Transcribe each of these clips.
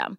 system.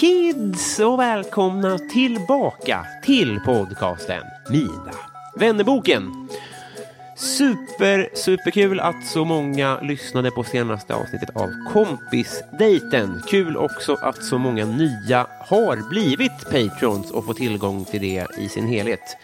kids och välkomna tillbaka till podcasten Mina vännerboken. Super, superkul att så många lyssnade på senaste avsnittet av Kompisdejten. Kul också att så många nya har blivit patrons och får tillgång till det i sin helhet.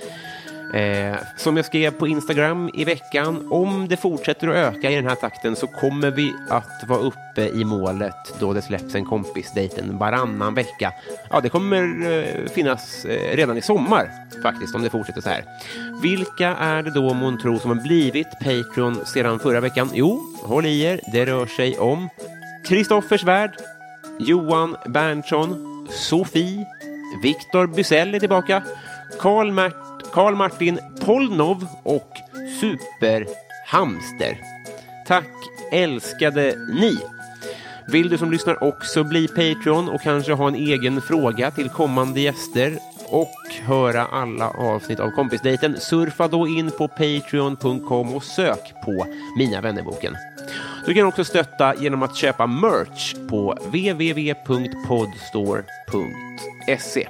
Eh, som jag skrev på Instagram i veckan, om det fortsätter att öka i den här takten så kommer vi att vara uppe i målet då det släpps en kompisdejten varannan vecka. Ja, det kommer eh, finnas eh, redan i sommar faktiskt om det fortsätter så här. Vilka är det då månntro som har blivit Patreon sedan förra veckan? Jo, håll i er, det rör sig om Kristoffer Svärd, Johan Berntsson, Sofie, Viktor Bysell är tillbaka, Karl Mert Karl Martin Polnov och Superhamster. Tack älskade ni! Vill du som lyssnar också bli Patreon och kanske ha en egen fråga till kommande gäster och höra alla avsnitt av Kompisdejten, surfa då in på patreon.com och sök på Mina vännerboken. Du kan också stötta genom att köpa merch på www.podstore.se.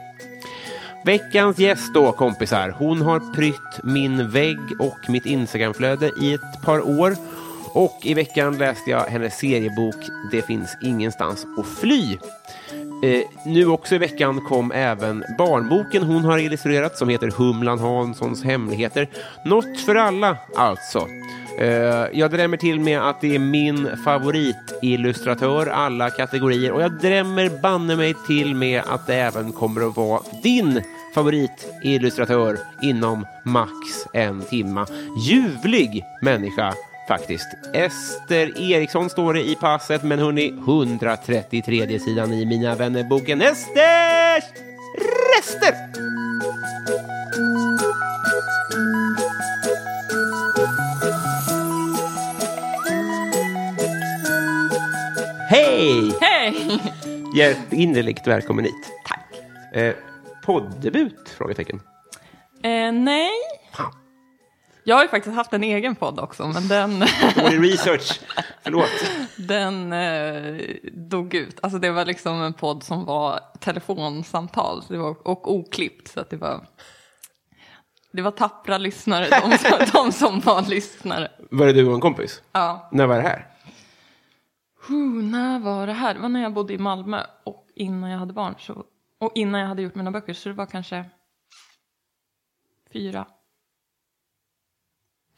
Veckans gäst då kompisar, hon har prytt min vägg och mitt Instagramflöde i ett par år. Och i veckan läste jag hennes seriebok Det finns ingenstans att fly. Eh, nu också i veckan kom även barnboken hon har illustrerat som heter Humlan Hanssons hemligheter. Något för alla alltså. Eh, jag drämmer till med att det är min favoritillustratör alla kategorier och jag drämmer banne mig till med att det även kommer att vara din favoritillustratör inom max en timma. Ljuvlig människa faktiskt. Ester Eriksson står det i passet, men hörni, 133 sidan i Mina vännerboken. Esters rester! Hej! Hej! Hjärtinnerligt välkommen hit. Tack. Eh, poddebut? Frågetecken. Eh, nej. Fan. Jag har ju faktiskt haft en egen podd också, men den, Dålig research. Förlåt. den eh, dog ut. Alltså det var liksom en podd som var telefonsamtal det var, och oklippt. Så att det var, det var tappra lyssnare, de, som- de som var lyssnare. Var det du och en kompis? Ja. När var det här? Uh, när var det här? Det var när jag bodde i Malmö och innan jag hade barn. Så, och innan jag hade gjort mina böcker. Så det var kanske fyra.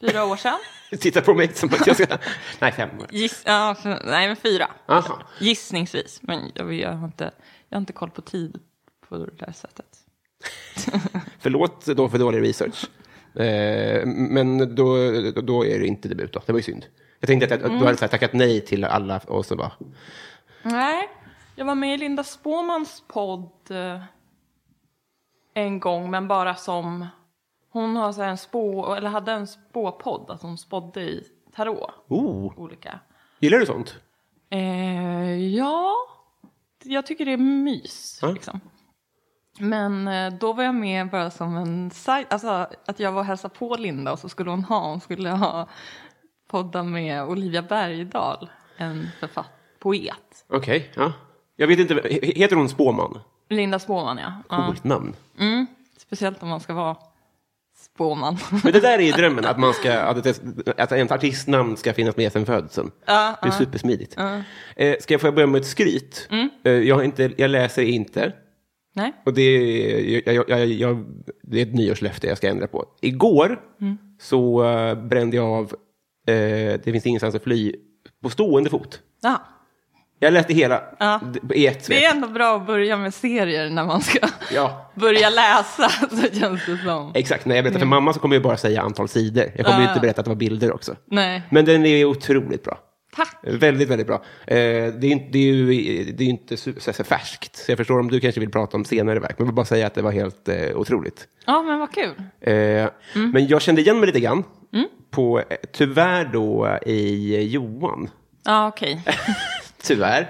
Fyra år sedan. Titta på mig som att jag ska... Nej, fem år. Giss, ja, för, nej, men fyra. Aha. Gissningsvis. Men jag, jag, har inte, jag har inte koll på tid på det där sättet. Förlåt då för dålig research. Eh, men då, då är det inte debut då. Det var ju synd. Jag tänkte att, att du hade tackat nej till alla och så bara... Nej, jag var med i Linda Spåmans podd eh, en gång, men bara som... Hon har så en spå, eller hade en spåpodd, att hon spådde i tarot. Oh, Olika. gillar du sånt? Eh, ja, jag tycker det är mys. Ja. Liksom. Men eh, då var jag med bara som en side, alltså att jag var och hälsade på Linda och så skulle hon ha, hon skulle ha podda med Olivia Bergdahl, en författ, poet. Okej, ja. Jag vet inte, he- heter hon Spåman? Linda Spåman ja. ja. Coolt namn. Speciellt om man ska vara Spåman. Men det där är ju drömmen, att, man ska, att, ett, att en artistnamn ska finnas med sen födseln. Ja, det är supersmidigt. Eh, ska jag få börja med ett skryt? Eh, jag, inte, jag läser inte. Nej? Och det är, jag, jag, jag, det är ett nyårslöfte jag ska ändra på. Igår så eh, brände jag av eh, Det finns ingenstans att fly på stående fot. Ja. Jag läste hela Ja. i ett svep. Det är ändå bra att börja med serier när man ska Ja, börja läsa, så känns det som. exakt. När jag berättar för mamma så kommer jag bara säga antal sidor. Jag kommer ju Ja. inte berätta att det var bilder också. Nej. Men den är otroligt bra. Tack. Väldigt, väldigt bra. Eh, det, är, inte- det är ju det är inte så, så, färskt, så jag förstår om du kanske vill prata om senare verk, men jag vill bara säga att det var helt eh, otroligt. Ja, men vad kul. Eh, Men jag kände igen mig lite grann, på, eh, tyvärr då i Johan. Ja, okej. Tyvärr.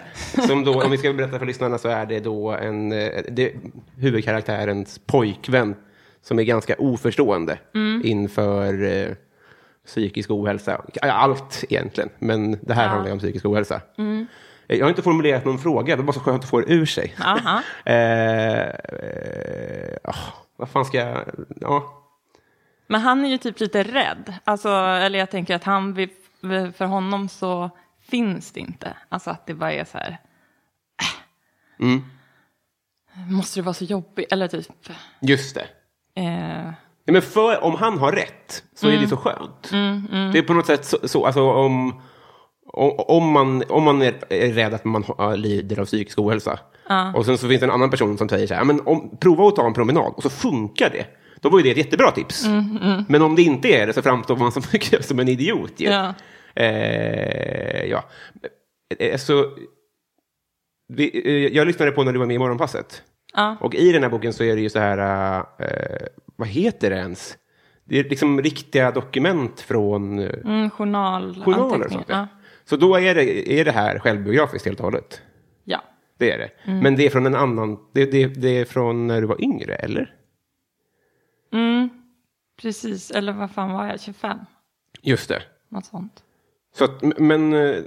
Som då, om vi ska berätta för lyssnarna så är det då en, eh, det, huvudkaraktärens pojkvän som är ganska oförstående inför eh, psykisk ohälsa. Allt egentligen, men det här handlar ju om psykisk ohälsa. Eh, Jag har inte formulerat någon fråga, det var bara så skönt att få det ur sig. Eh, eh, ah, vad fan ska jag... Ja. Men han är ju typ lite rädd. Alltså, eller jag tänker att han, för honom så finns det inte. Alltså att det bara är så här. Mm. Äh, måste det vara så jobbigt? Eller typ. Just det. Eh, Ja, men för, om han har rätt så är det så skönt. Det är på något sätt så, så alltså om, om, man, om man är rädd att man har, lider av psykisk ohälsa och sen så finns det en annan person som säger så här, men om, prova att ta en promenad och så funkar det. Då var ju det ett jättebra tips. Men om det inte är det så framstår man som, som en idiot. Ja. Eh, ja. Eh, Så, vi, eh, jag lyssnade på när du var med i Morgonpasset. Ja. Och i den här boken så är det ju så här, eh, vad heter det ens? Det är liksom riktiga dokument från eh, mm, journal, journaler och sånt. Ja. Så då är det, är det här självbiografiskt helt och hållet. ja. Det är det. Mm. Men det är från en annan, det, det, det är från när du var yngre, eller? Mm, precis. Eller vad fan var jag? 25? Just det. Något sånt. Så att, men, eh,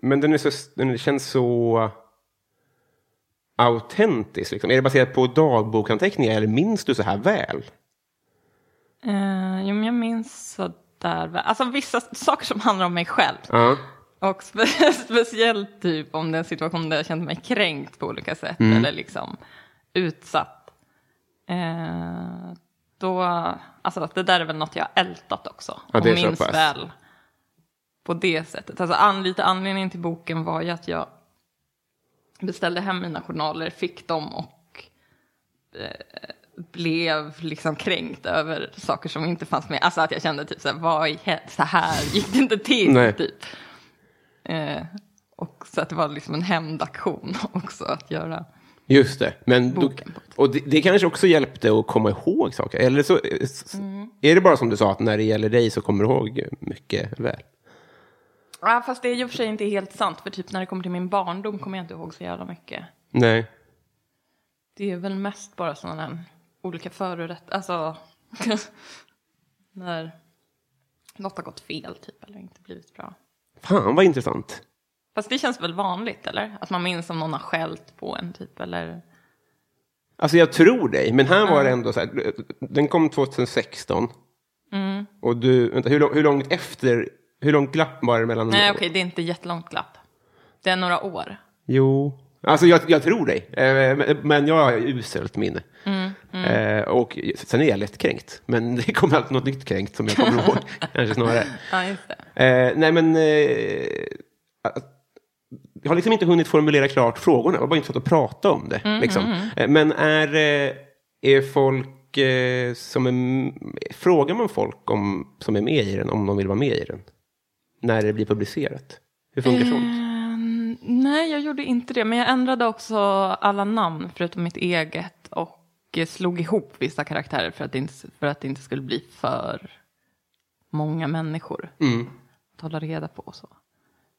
men den, är så, den känns så autentisk. Liksom. Är det baserat på dagbokanteckningar eller minns du så här väl? Eh, jo, men jag minns sådär. väl. Alltså vissa saker som handlar om mig själv. Ja. Och spe speciellt typ om det är en situation där jag kände mig kränkt på olika sätt Mm. eller liksom utsatt. Eh, då, alltså det där är väl något jag ältat också. Ja, och så minns väl på det sättet. Alltså an, lite anledningen till boken var ju att jag beställde hem mina journaler, fick dem och eh, blev liksom kränkt över saker som inte fanns med. Alltså att jag kände typ så här, vad i så här gick det inte till. Nej. Typ. Eh, och så att det var liksom en hämndaktion också att göra. Just det. Men ett och det, det kanske också hjälpte att komma ihåg saker. Eller så s- Mm. är det bara som du sa, att när det gäller dig så kommer du ihåg mycket väl. Ja, fast det är ju för sig inte helt sant, för typ när det kommer till min barndom kommer jag inte ihåg så jävla mycket. Nej. Det är väl mest bara sådana här olika förrätt, alltså när något har gått fel typ eller inte blivit bra. Fan vad intressant. Fast det känns väl vanligt eller? Att man minns om någon har skällt på en typ eller? Alltså jag tror dig, men här var det ändå så här. Den kom 2016. Mm. Och du, vänta, hur, lång- hur långt efter, hur långt glapp var det mellan? Nej okej, det är inte jättelångt glapp. Det är några år. Jo. Alltså jag, jag tror dig, eh, men- jag har uselt minne. Mm, Eh, och sen är jag lättkränkt, men det kommer alltid något nytt kränkt som jag kommer ihåg. Kanske snarare. Ja, just det. Eh, nej men, jag har liksom inte hunnit formulera klart frågorna, jag var bara inte att prata om det. liksom. Eh, men är, är folk som är, frågar man folk om, som är med i den om de vill vara med i den? När det blir publicerat? Hur funkar sånt? Ehm, nej, jag gjorde inte det. Men jag ändrade också alla namn förutom mitt eget. Och slog ihop vissa karaktärer för att det inte, för att det inte skulle bli för många människor. Mm. Att hålla reda på och så.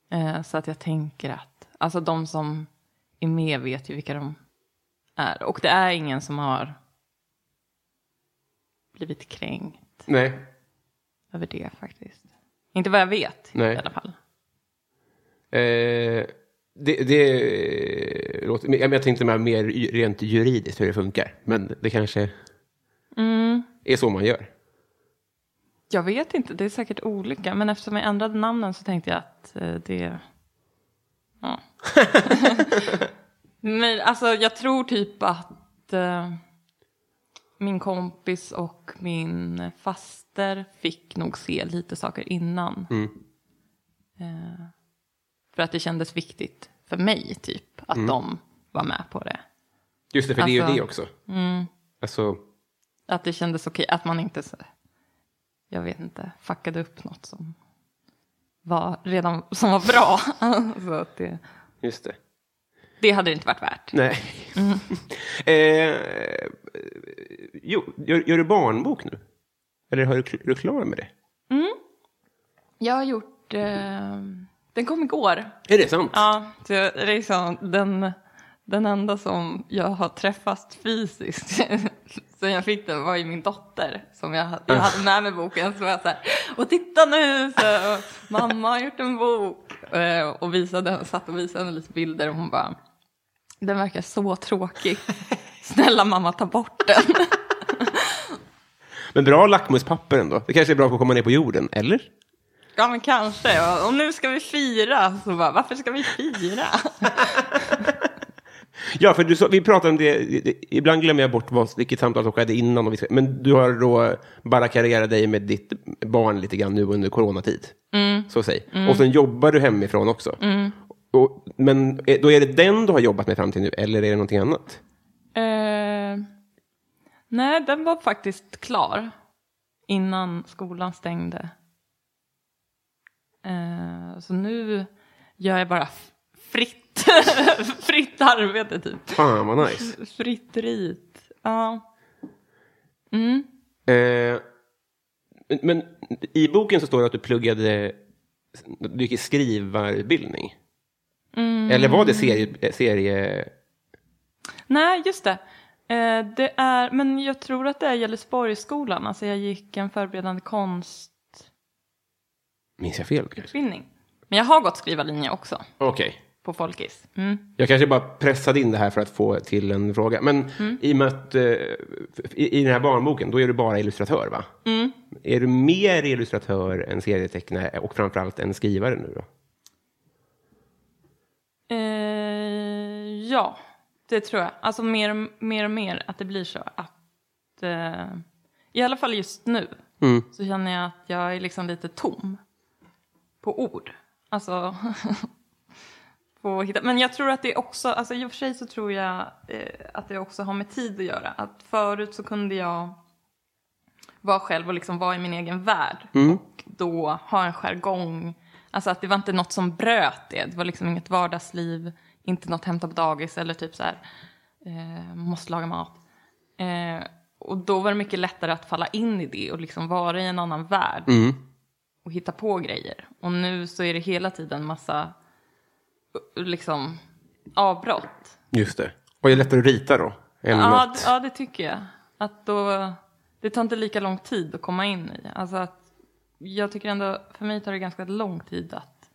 Eh, så att jag tänker att, alltså de som är med vet ju vilka de är. Och det är ingen som har blivit kränkt Nej. över det faktiskt. Inte vad jag vet Nej. i alla fall. Eh, det, det låter, jag tänkte mer, mer rent juridiskt hur det funkar. Men det kanske är så man gör. Jag vet inte, det är säkert olika. Men eftersom jag ändrade namnen så tänkte jag att eh, det... Ja. men alltså jag tror typ att eh, min kompis och min faster fick nog se lite saker innan. Eh, för att det kändes viktigt för mig typ att de var med på det. Just det, för det är ju Alltså- det också. Alltså, Att det kändes okej, att man inte, så, jag vet inte, fuckade upp något som var redan som var bra. så att det, just det. Det hade det inte varit värt. Nej. eh, jo, gör, gör du barnbok nu? Eller har du, är du klar med det? Jag har gjort, eh, den kom igår. Är det sant? Ja, så jag- det är liksom den, den enda som jag har träffat fysiskt sen jag fick den var ju min dotter som jag, jag hade med mig boken. Så var jag så här, och titta nu, så, mamma har gjort en bok. Eh, Och visade, satt och visade henne lite bilder och hon bara, den verkar så tråkig. Snälla mamma ta bort den. Men bra lackmuspapper ändå. Det kanske är bra för att komma ner på jorden, eller? Ja men kanske, och nu ska vi fira. Så bara, varför ska vi fira? Ja, för du, vi pratade om det, ibland glömmer jag bort vad, vilket samtal som skedde innan. Och vi ska, men du har då barrikaderat dig med ditt barn lite grann nu under coronatid. Så säg. Och sen jobbar du hemifrån också. Och, men är- då är det den du har jobbat med fram till nu, eller är det någonting annat? Eh, nej, den var faktiskt klar innan skolan stängde. Eh, så nu gör jag bara fritt, fritt arbete typ. Fan vad nice. Fritt rit. Ja. Eh, men, i boken så står det att du pluggade, du gick i skrivarutbildning. Eller var det serie, serie... Nej, just det. Eh, det är, men jag tror att det är Gällivsborgsskolan. Alltså jag gick en förberedande konstutbildning. Minns jag fel kanske? Men jag har gått skrivarlinje också Okej. på Folkis. Mm. Jag kanske bara pressade in det här för att få till en fråga. Men i och med att eh, i, i den här barnboken, då är du bara illustratör va? Är du mer illustratör än serietecknare och framförallt en skrivare nu då? Eh, ja, det tror jag. Alltså mer, mer och mer att det blir så att eh, i alla fall just nu så känner jag att jag är liksom lite tom på ord. Alltså på hitta. Men jag tror att det också, alltså i och för sig så tror jag eh, att det också har med tid att göra. Att förut så kunde jag vara själv och liksom vara i min egen värld. Och då ha en jargong. Alltså att det var inte något som bröt det. Det var liksom inget vardagsliv, inte något hämta på dagis eller typ så här, eh, måste laga mat. Eh, och då var det mycket lättare att falla in i det och liksom vara i en annan värld. Och hitta på grejer. Och nu så är det hela tiden massa uh, liksom avbrott. Just det. Och är det lättare att rita då? Än Ja, d- ja, det tycker jag. Att då, det tar inte lika lång tid att komma in i. Alltså att, jag tycker ändå, för mig tar det ganska lång tid att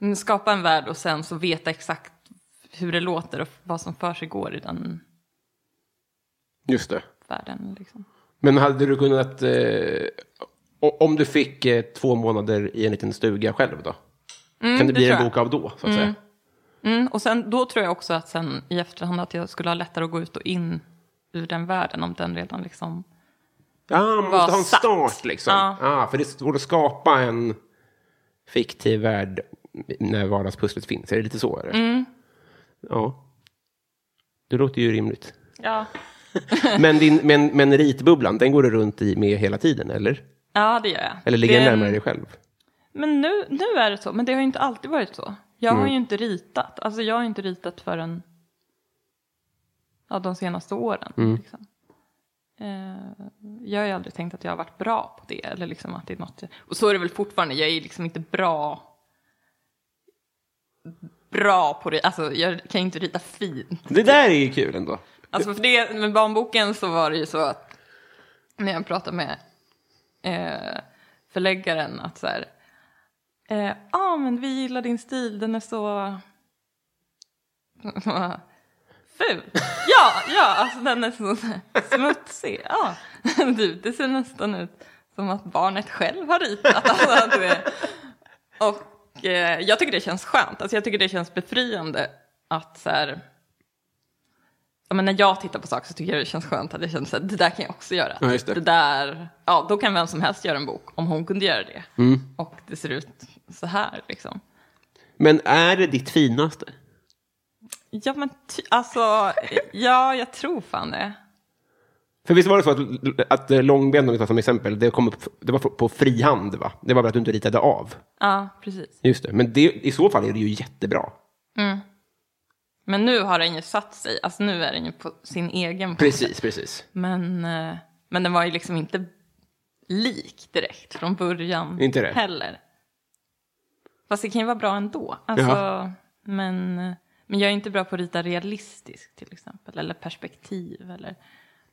mm, skapa en värld och sen så veta exakt hur det låter och vad som för sig går i den Just det. världen. Liksom. Men hade du kunnat... Eh, om du fick eh, två månader i en liten stuga själv då? kan det det bli en bok av då, så att säga? Mm, och sen, då tror jag också att sen i efterhand att jag skulle ha lättare att gå ut och in ur den världen om den redan liksom... Ja, man måste ha en satt. start liksom. Ja. Ja. för det är svårt att skapa en fiktiv värld när vardagspusslet finns. Är det lite så? Eller? Mm. Ja. Det låter ju rimligt. Ja, Men, din, men, men ritbubblan, den går du runt i med hela tiden, eller? ja det gör jag. Eller ligger Det den är en- närmare dig själv? Men nu, nu är det så, men det har ju inte alltid varit så. Jag Mm. har ju inte ritat, alltså jag har inte ritat förrän ja, de senaste åren. Mm. Liksom. Eh, jag har ju aldrig tänkt att jag har varit bra på det, eller liksom att det är något, och så är det väl fortfarande, jag är liksom inte bra bra på det. Alltså jag kan inte rita fint. Det där är ju kul ändå. Alltså för det, med barnboken så var det ju så att när jag pratade med eh, förläggaren att så här, ja eh, ah, men vi gillar din stil, den är så ful. Ja, ja, alltså den är så smutsig. Ja, du, det ser nästan ut som att barnet själv har ritat. Alltså, det, och eh, jag tycker det känns skönt, alltså jag tycker det känns befriande att så här, ja, men när jag tittar på saker så tycker jag det känns skönt att jag känner att det där kan jag också göra. Ja, det. det. där, ja då kan vem som helst göra en bok om hon kunde göra det. Mm. Och det ser ut så här liksom. Men är det ditt finaste? Ja men alltså, ja jag tror fan det. För visst var det så att, att Långben, om vi tar som exempel, det, kom upp, det var på frihand, va? Det var väl att du inte ritade av? Ja, precis. Just det, men det, i så fall är det ju jättebra. Mm. Men nu har den ju satt sig, alltså nu är den ju på sin egen Precis, precis. Men, eh, men den var ju liksom inte lik direkt från början Inte det? heller. Fast det kan ju vara bra ändå. Alltså, men, men jag är inte bra på att rita realistiskt till exempel, eller perspektiv. Eller,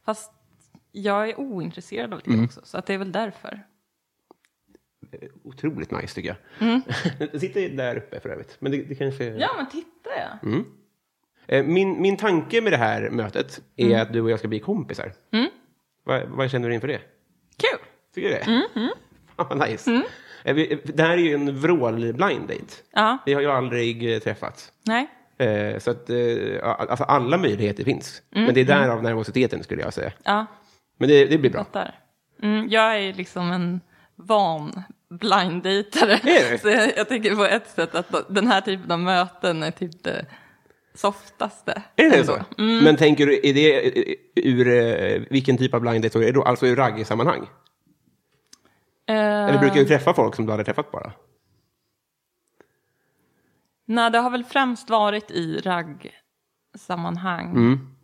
fast jag är ointresserad av det Mm. också, så att det är väl därför. Otroligt nice tycker jag. Mm. det sitter där uppe för övrigt. Men det, det kanske... Ja, men titta ja. Mm. Eh, Min, min tanke med det här mötet är Mm. att du och jag ska bli kompisar. Vad, vad känner du inför det? Kul! Tycker du det? Mm, Fan vad nice. Eh, vi- Det här är ju en vrål-blind date. Ja, Vi har ju aldrig eh, träffats. nej. Eh, Så att, eh, alltså alla möjligheter finns. Mm, Men det är därav nervositeten skulle jag säga. Ja, Men det, det blir bra. Mm, jag är liksom en van du? Så jag, jag tänker på ett sätt att den här typen av möten är typ det softaste. Är det ändå. så? Men tänker du, är det eh, ur eh, vilken typ av blind date? Är det då? Alltså ur ragg-sammanhang? Eller Eh, brukar du träffa folk som du hade träffat bara? Nej, det har väl främst varit i ragg-sammanhang. Mm.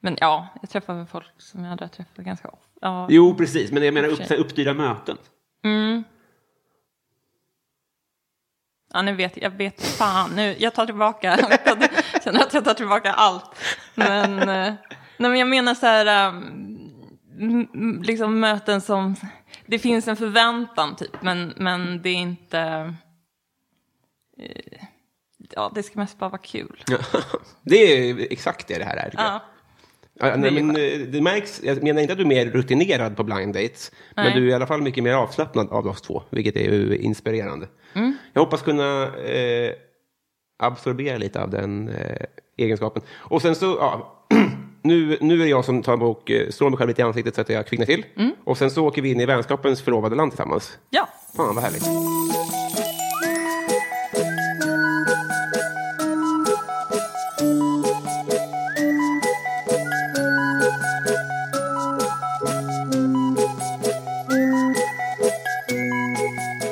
Men ja, jag träffar väl folk som jag hade träffat ganska ofta. Ja. Jo, precis. Men jag menar upp, uppstyrda möten. Mm. Ja, nu vet jag, vet fan nu, jag tar tillbaka, jag känner att jag tar tillbaka allt. Men, eh, nej, men jag menar så här, um, liksom möten som, det finns en förväntan typ, men, men det är inte, ja det ska mest bara vara kul. det är exakt det det här är. Ja. Ja, nej, men, eh, det märks, jag menar inte att du är mer rutinerad på blind dates, men Nej. du är i alla fall mycket mer avslappnad av oss två, vilket är ju inspirerande. Mm. Jag hoppas kunna eh, absorbera lite av den eh, egenskapen. Och sen så, ja, nu, nu är jag som tar och eh, slår mig själv lite i ansiktet så att jag kvicknar till. Mm. Och sen så åker vi in i vänskapens förlovade land tillsammans. Ja, Fan vad härligt.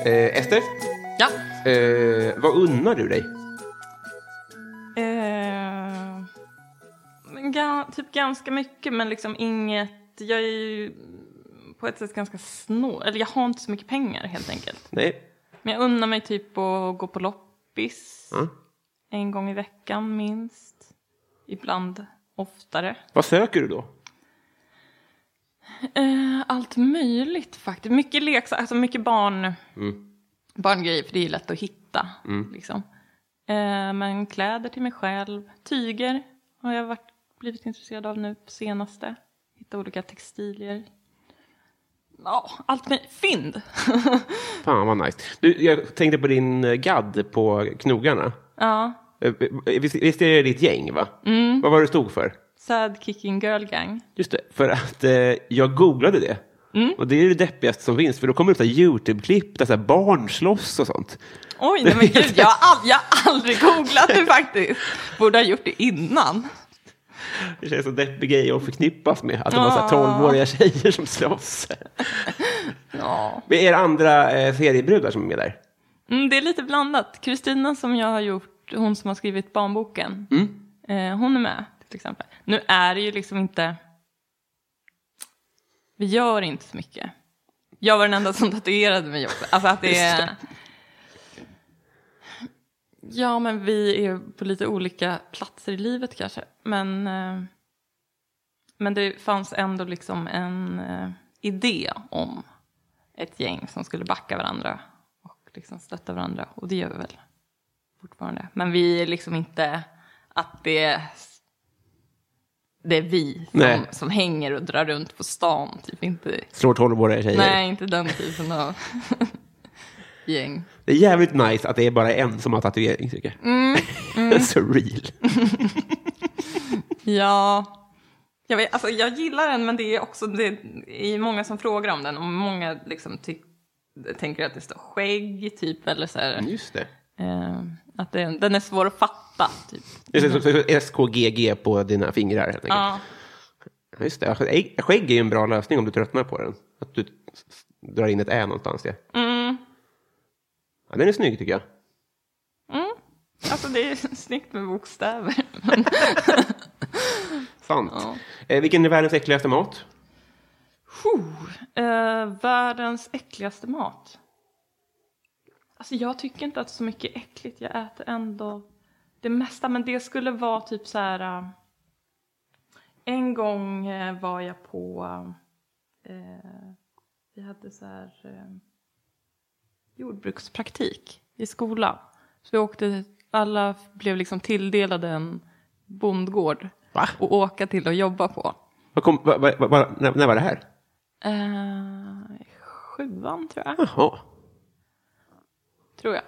Eh, Ester, ja. eh, vad unnar du dig? Eh, ga- typ ganska mycket, men liksom inget... Jag är ju på ett sätt ganska snål. Eller jag har inte så mycket pengar helt enkelt. Nej? Men jag unnar mig typ att gå på loppis Ja. en gång i veckan minst. Ibland oftare. Vad söker du då? Eh, allt möjligt faktiskt. Mycket leksaker, alltså mycket barn, Mm. barngrejer för det är lätt att hitta. Liksom. Eh, men kläder till mig själv. Tyger har jag varit, blivit intresserad av nu på senaste. Hitta olika textilier. Ja, allt möjligt. Fynd! Fan vad nice. Du, jag tänkte på din eh, gadd på knogarna. ja, Visst, visst är det ditt gäng, va? Vad var det stod för? Sad Kicking Girl Gang. Just det, för att eh, jag googlade det. Och det är det deppigaste som finns, för då kommer det upp YouTube-klipp där så här barn slåss och sånt. Oj, nej men gud, jag har, all, jag har aldrig googlat det faktiskt. Borde ha gjort det innan. Det känns som deppig grej att förknippas med, att det var så här Ja. 12-åriga tjejer som slåss. Ja. Men är det andra eh, seriebrudar som är med där? Mm, det är lite blandat. Kristina som jag har gjort, hon som har skrivit barnboken, eh, hon är med till exempel. Nu är det ju liksom inte, vi gör inte så mycket. Jag var den enda som tatuerade mig också. Alltså att det är, Ja, men vi är på lite olika platser i livet kanske. Men, eh, men det fanns ändå liksom en eh, idé om ett gäng som skulle backa varandra och liksom stötta varandra. Och det gör vi väl fortfarande. Men vi är liksom inte att det, det är vi som, som hänger och drar runt på stan. Typ inte, Slår tolvåriga tjejer. nej, inte den typen av gäng. Det är jävligt nice att det är bara en som har tatuering, tycker jag. Mm, Så real. Ja, jag, vet, alltså, jag gillar den men det är också det är många som frågar om den och många liksom tänker att det står skägg typ eller så här. Just det. Eh, att det, den är svår att fatta typ. SKGG på dina fingrar, helt enkelt. Ja, Just det. Alltså, ägg- Skägg är ju en bra lösning om du tröttnar på den. Att du drar in ett ä någonstans. Ja. mm, Ja, den är snygg, tycker jag. alltså det är snyggt med bokstäver. Sant. Ja. Eh, vilken är världens äckligaste mat? Eh, världens äckligaste mat. Alltså jag tycker inte att det är så mycket äckligt. Jag äter ändå det mesta. Men det skulle vara typ så här. eh, en gång eh, var jag på. eh, vi hade så här. eh, jordbrukspraktik i skolan. Så vi åkte. Alla blev liksom tilldelade en bondgård. Va? Och åka till och jobba på. Vad kom, va, va, va, när, när var det här? Eh, sjuan tror jag. Jaha. Tror jag.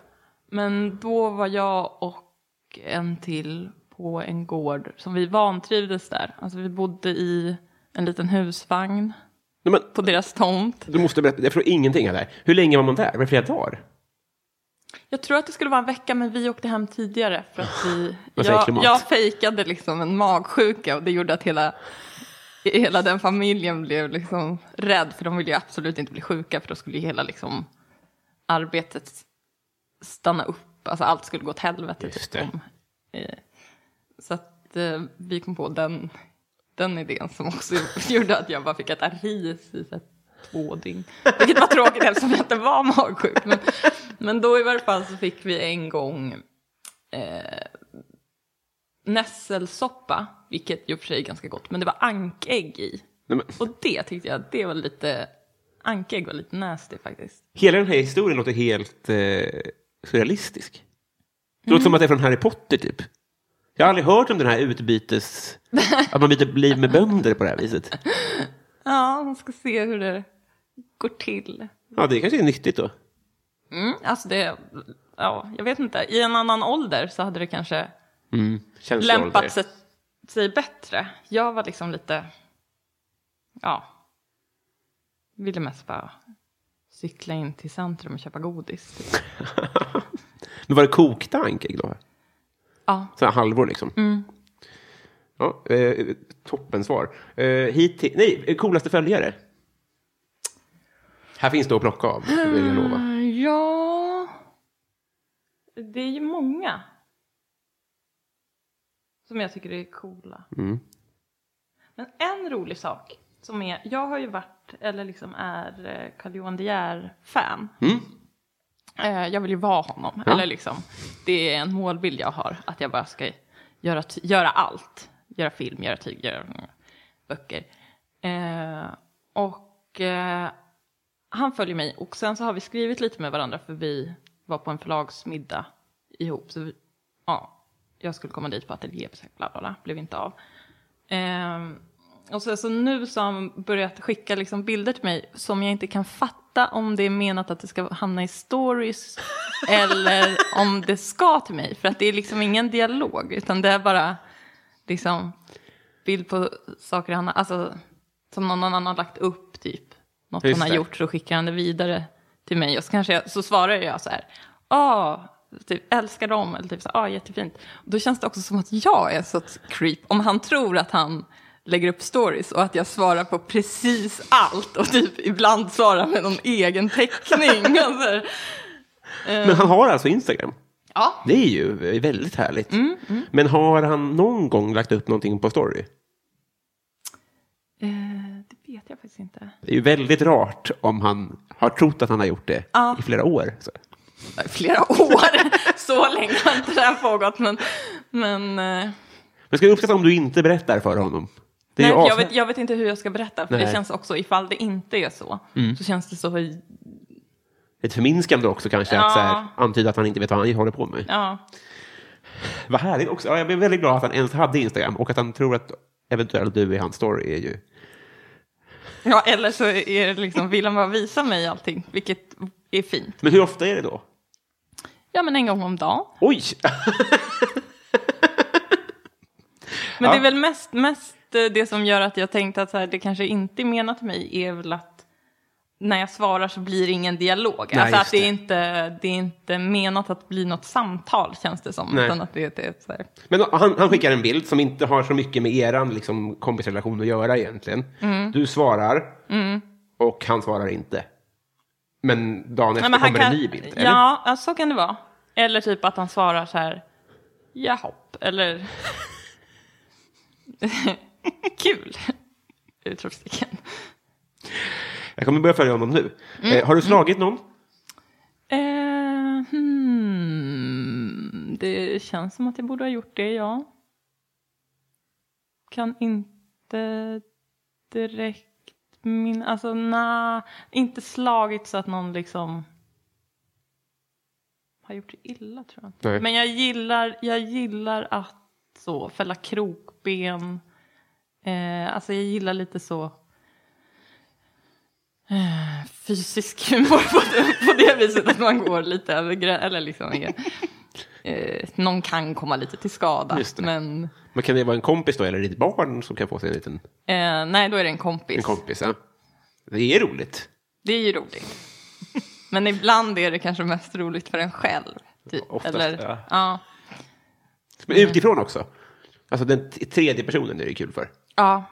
Men då var jag och en till på en gård som vi vantrivdes där. Alltså vi bodde i en liten husvagn Nej, men, på deras tomt. du måste berätta, jag förstår ingenting av det här. Hur länge var man där? Var det flera dagar? Jag tror att det skulle vara en vecka men vi åkte hem tidigare för att vi... Jag, jag fejkade liksom en magsjuka och det gjorde att hela, hela den familjen blev liksom rädd för de ville ju absolut inte bli sjuka för då skulle ju hela liksom arbetet stanna upp. Alltså allt skulle gå åt helvete. Just typ, om, eh, så att eh, vi kom på den, den idén som också gjorde att jag bara fick äta ris i så två dygn. Vilket var tråkigt eftersom jag inte var magsjuk. Men, men då i varje fall så fick vi en gång eh, nässelsoppa, vilket i och för sig är ganska gott, men det var ankägg i. Nej, Och det tyckte jag, det var lite, ankägg var lite nasty faktiskt. hela den här historien låter helt eh, surrealistisk. Det låter som att det är från Harry Potter, typ. Jag har aldrig hört om den här utbytes... att man byter liv med bönder på det här viset. Ja, man ska se hur det går till. Ja, det kanske är nyttigt då. Mm, alltså det, ja, jag vet inte. I en annan ålder så hade det kanske Mm. Lämpat sig, sig bättre. Jag var liksom lite, ja, ville mest bara cykla in till centrum och köpa godis. Typ. Men var det kokta ankägg då? Ja, Så här halvor liksom? Mm. Ja, eh, toppen svar. Eh, hit till, nej, eh, coolaste följare? Här finns det att plocka av, vill jag lova. Eh, ja, det är ju många som jag tycker är coola. Mm. Men en rolig sak som är, jag har ju varit, eller liksom är eh, Carl Johan De Geer-fan. Mm. Eh, Jag vill ju vara honom. Ja. Eller liksom, det är en målbild jag har. Att jag bara ska göra, göra allt. Göra film, göra tyg, göra böcker. Eh, och eh, han följer mig. Och sen så har vi skrivit lite med varandra för vi var på en förlagsmiddag ihop. Så vi, ja, jag skulle komma dit på ateljébesök, bla bla bla. Blev inte av. Ehm, och så, så nu så har han börjat skicka liksom bilder till mig som jag inte kan fatta om det är menat att det ska hamna i stories eller om det ska till mig. För att det är liksom ingen dialog utan det är bara liksom bild på saker han har, alltså som någon annan har lagt upp typ. Något Just han har det. gjort så skickar han det vidare till mig och så kanske jag, så svarar jag så här. Ah, typ älskar dem eller typ så ah jättefint. Då känns det också som att jag är så creep om han tror att han lägger upp stories och att jag svarar på precis allt och typ ibland svarar med någon egen teckning. Alltså, Men han har alltså Instagram? ja, Det är ju väldigt härligt. Men har han någon gång lagt upp någonting på story? eh, det vet jag faktiskt inte. Det är ju väldigt rart om han har trott att han har gjort det Ja. i flera år. Så. Flera år, så länge har inte det här pågått, men... men eh, Men ska du uppskatta om du inte berättar för honom? Nej, jag, vet, jag vet inte hur jag ska berätta, för Nej. det känns också, ifall det inte är så, så känns det så... Ett förminskande också kanske, att Ja. så här, antyda att han inte vet vad han håller på med. Ja, Vad härligt också. Ja, jag blev väldigt glad att han ens hade Instagram och att han tror att eventuellt du är hans story är ju... ja eller så är det liksom, vill han bara visa mig allting, vilket är fint. Men hur ofta är det då? Ja, men en gång om dagen. Oj! Men Ja. det är väl mest, mest det som gör att jag tänkte att så här, det kanske inte är menat till mig är väl att när jag svarar så blir det ingen dialog. Nej, alltså att just det är, det. inte, det är inte menat att bli något samtal känns det som. Nej. Utan att det, det är så här. Men han, han skickar en bild som inte har så mycket med eran liksom, kompisrelation att göra egentligen. Mm. Du svarar och han svarar inte. Men dagen efter Nej, men kommer kan, en ny bild. eller? Ja, ja, så kan det vara. Eller typ att han svarar så här, jahopp, eller kul. Utropstecken. Jag kommer börja följa honom nu. Mm. Eh, har du slagit någon? Eh, hmm, det känns som att jag borde ha gjort det, ja. Kan inte direkt min... Alltså, nej. Inte slagit så att någon liksom har gjort det illa, tror jag inte. Nej. Men jag gillar, jag gillar att så fälla krokben. Eh, alltså, jag gillar lite så eh, fysisk humor på det, på det viset att man går lite över gränsen. Eller liksom eh, någon kan komma lite till skada. Men Men kan det vara en kompis då, eller ditt barn som kan få sig en liten eh, nej, då är det en kompis. en kompis? Ja. Det är roligt. Det är ju roligt. Men ibland är det kanske mest roligt för en själv. Typ. Oftast, Eller, ja. ja. Men utifrån också. Alltså den tredje personen är det kul för. Ja,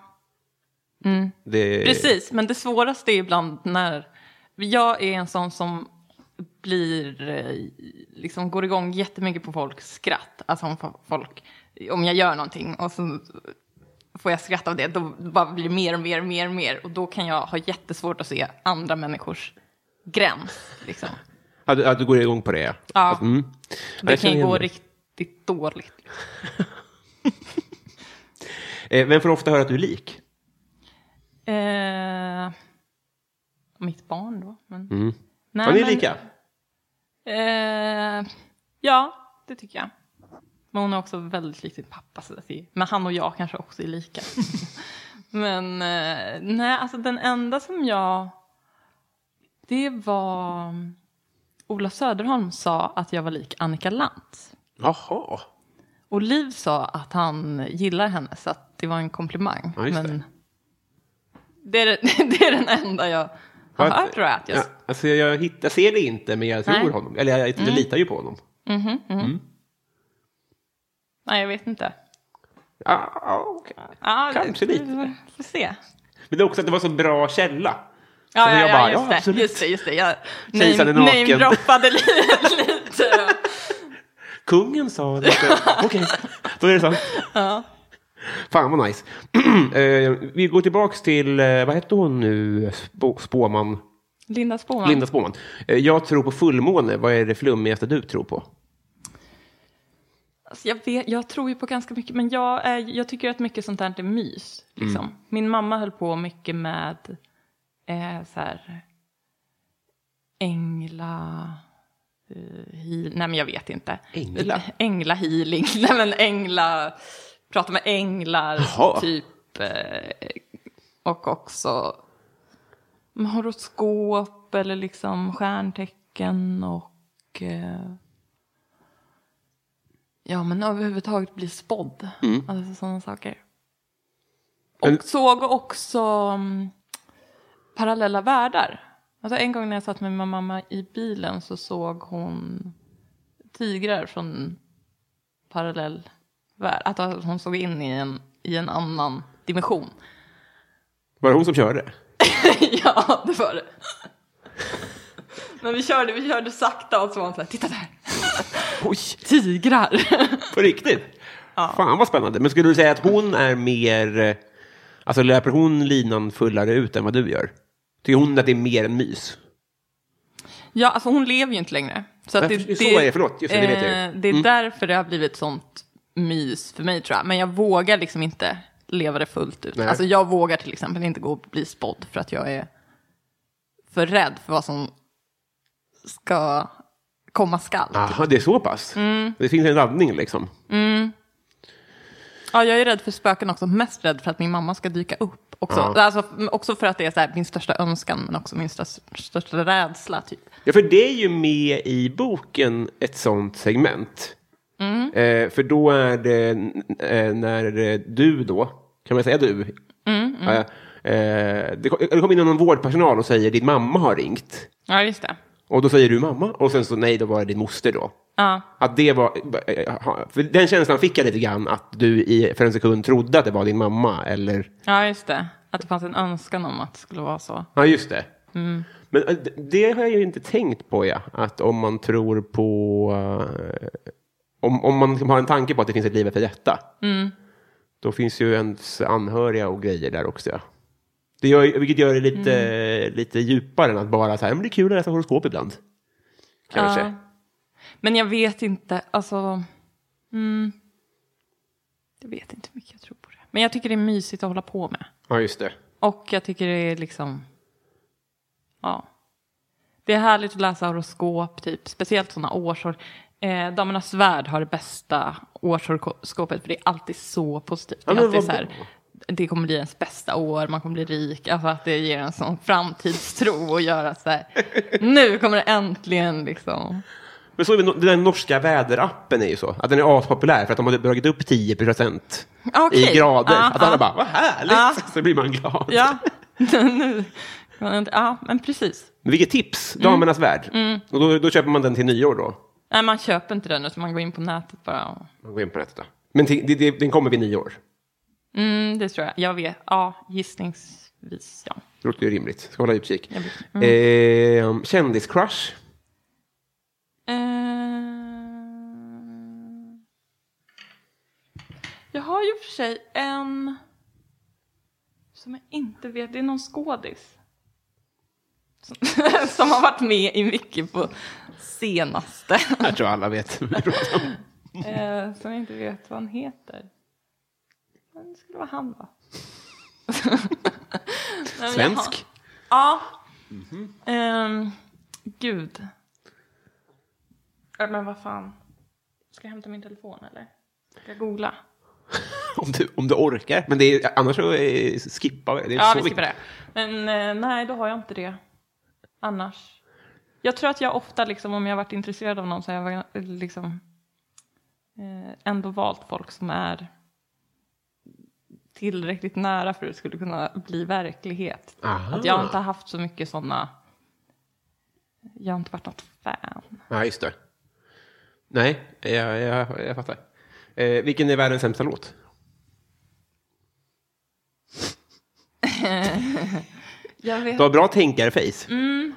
Det... precis. Men det svåraste är ibland när jag är en sån som blir, eh, liksom går igång jättemycket på folks skratt. Alltså om folk, om jag gör någonting och så får jag skratt av det, då bara blir det mer och mer och mer och mer. Och då kan jag ha jättesvårt att se andra människors gräns. Liksom. Ja, du, ja, du går igång på det, ja. Mm. Det Jag kan ju gå det. riktigt dåligt. Eh, Vem får ofta höra att du är lik? Eh, mitt barn då. Men, Nej, Mm. Ja, ni är men- lika? Eh, ja, det tycker jag. Men hon är också väldigt lik sin pappa. Så men han och jag kanske också är lika. men eh, nej, alltså den enda som jag... Det var... Ola Söderholm sa att jag var lik Annika Lantz. Jaha. Och Liv sa att han gillar henne, så att det var en komplimang. Ja, just det. men det är, det, det är den enda jag har Vad- hört tror jag. Att jag, Ja, alltså jag, jag, hittar, jag ser det inte, men jag tror Nej. honom. Eller jag, jag litar ju på honom. Nej, jag vet inte. Ja, okej. Ja, Kanske vi- lite. Vi får se. Men det är också att det var så bra källa. Ja, Så ja, jag ja, bara, just, ja, det, absolut. just det. Just det. Jag name- namedroppade lite. Kungen sa det. Okej, då är det sant. Ja. Fan vad nice. Eh, vi går tillbaks till, eh, vad hette hon nu, Spå, Spåman? Linda Spåman. Linda Spåman. Eh, jag tror på fullmåne. Vad är det flummigaste du tror på? Alltså, jag, vet, jag tror ju på ganska mycket, men jag, är, jag tycker att mycket sånt här är mys. Liksom. Min mamma höll på mycket med eh, så här, ängla... Eh, heal, nej, men jag vet inte. Ängla? Ängla healing. Nej, men ängla... Prata med änglar, Jaha. typ. Eh, och också horoskop eller liksom stjärntecken och... Eh, Ja, men överhuvudtaget bli spådd. Alltså sådana saker. Och Men- såg också mm, parallella världar. Alltså en gång när jag satt med min mamma i bilen så såg hon tigrar från parallell värld. Att hon såg in i en, i en annan dimension. Var det hon som körde? ja, det var det. Men vi körde, vi körde sakta och så var hon så här, titta där, Oj, tigrar. på riktigt? Fan vad spännande. Men skulle du säga att hon är mer, alltså löper hon linan fullare ut än vad du gör? Tycker hon att det är mer än mys? Ja, alltså hon lever ju inte längre. Så, att Ja, det, så är det, förlåt, just det, det vet jag ju. eh, det är därför det har blivit sånt mys för mig tror jag. Men jag vågar liksom inte leva det fullt ut. Nej. Alltså jag vågar till exempel inte gå och bli spådd för att jag är för rädd för vad som ska komma skall. Jaha, det är så pass? Mm. Det finns en laddning liksom? Ja, jag är rädd för spöken också. Mest rädd för att min mamma ska dyka upp. Också, Ja. alltså, också för att det är så här, min största önskan, men också min största, största rädsla. Typ. Ja, för det är ju med i boken ett sånt segment. Mm. Eh, för då är det eh, när eh, du då, kan man säga du? Mm, ja. Eh, det, det kommer in någon vårdpersonal och säger din mamma har ringt. Ja, just det. Och då säger du mamma och sen så nej, då var det din moster då. Ja, Att det var, eh, för den känslan fick jag lite grann att du i, för en sekund trodde att det var din mamma eller ja, just det. Att det fanns en önskan om att det skulle vara så. Ja, just det. Mm. Men eh, det har jag ju inte tänkt på, ja. Att om man tror på... om, om man liksom har en tanke på att det finns ett liv efter detta. Mm. Då finns ju ens anhöriga och grejer där också, ja. Det gör, vilket gör det lite, Mm. lite djupare än att bara så här, men det är kul att läsa horoskop ibland. Kanske. Ja. Men jag vet inte, alltså... Mm, jag vet inte hur mycket jag tror på det. Men jag tycker det är mysigt att hålla på med. Ja, just det. Och jag tycker det är liksom... Ja. Det är härligt att läsa horoskop, typ. Speciellt sådana årsår. Eh, Damernas Värld har det bästa årshoroskopet, för det är alltid så positivt. Det, är alltid så här, det kommer bli ens bästa år, man kommer bli rik. Alltså att det ger en sån framtidstro och göra så här. Nu kommer det äntligen liksom... Men så är den där norska väderappen är ju så. Att den är aspopulär för att de har dragit upp 10 procent Okej. i grader. Ja, att alla ja. bara, vad härligt! Ja. Så blir man glad. Ja, nu. Ja, men precis. Vilket tips! Mm. Damernas värld. Och då, då köper man den till nyår då. Nej, man köper inte den, utan man går in på nätet bara. och- Man går in på nätet då. Men till, det, det, den kommer vid nyår. Mm, det tror jag. Jag vet. Ja, gissningsvis, ja. Det låter ju rimligt. Ska hålla utkik. Mm. Eh, kändiscrush. Eh, Jag har ju för sig en som jag inte vet, det är någon skådis. Som, som har varit med i mycket på senaste. Jag tror alla vet. vad vi pratar om. eh, som jag inte vet vad han heter. Men det skulle vara han va? Nej, Svensk. Ja. Ehm, gud. Äh, Men vad fan. Ska jag hämta min telefon eller? Ska jag googla? Om du, om du orkar. Men det är, annars så eh, skippa. Det är Ja, så vi skippar viktigt. det. Men eh, nej, då har jag inte det. Annars. Jag tror att jag ofta, liksom, om jag varit intresserad av någon, så har jag eh, liksom, eh, ändå valt folk som är tillräckligt nära för att det skulle kunna bli verklighet. Aha. Att jag inte har haft så mycket sådana... Jag har inte varit något fan. Ja, just det. Nej, jag, jag, jag fattar. Eh, vilken är världens sämsta låt? Jag vet, Du har bra tänkare-face. Mm.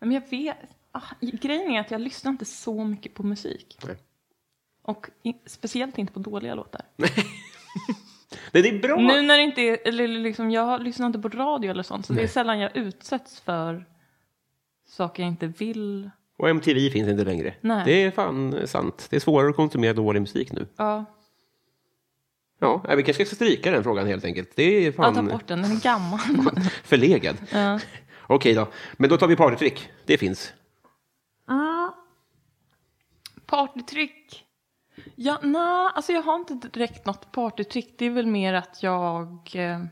Men jag vet. Ah, grejen är att jag lyssnar inte så mycket på musik. Nej. Och i, speciellt inte på dåliga låtar. Nej, det är bra. Nu när det inte är, eller liksom, jag lyssnar inte på radio eller sånt, så det är sällan jag utsätts för saker jag inte vill. Och MTV finns inte längre. Nej. Det är fan sant. Det är svårare att konsumera dålig musik nu. Ja, Ja, nej, vi kanske ska stryka den frågan helt enkelt. Det är ja ta fan bort den, den är gammal. förlegad. ja. Okej då, men då tar vi partytrick. Det finns. Partytrick? Ja, nej, alltså jag har inte direkt något partytrick. Det är väl mer att jag... Eh,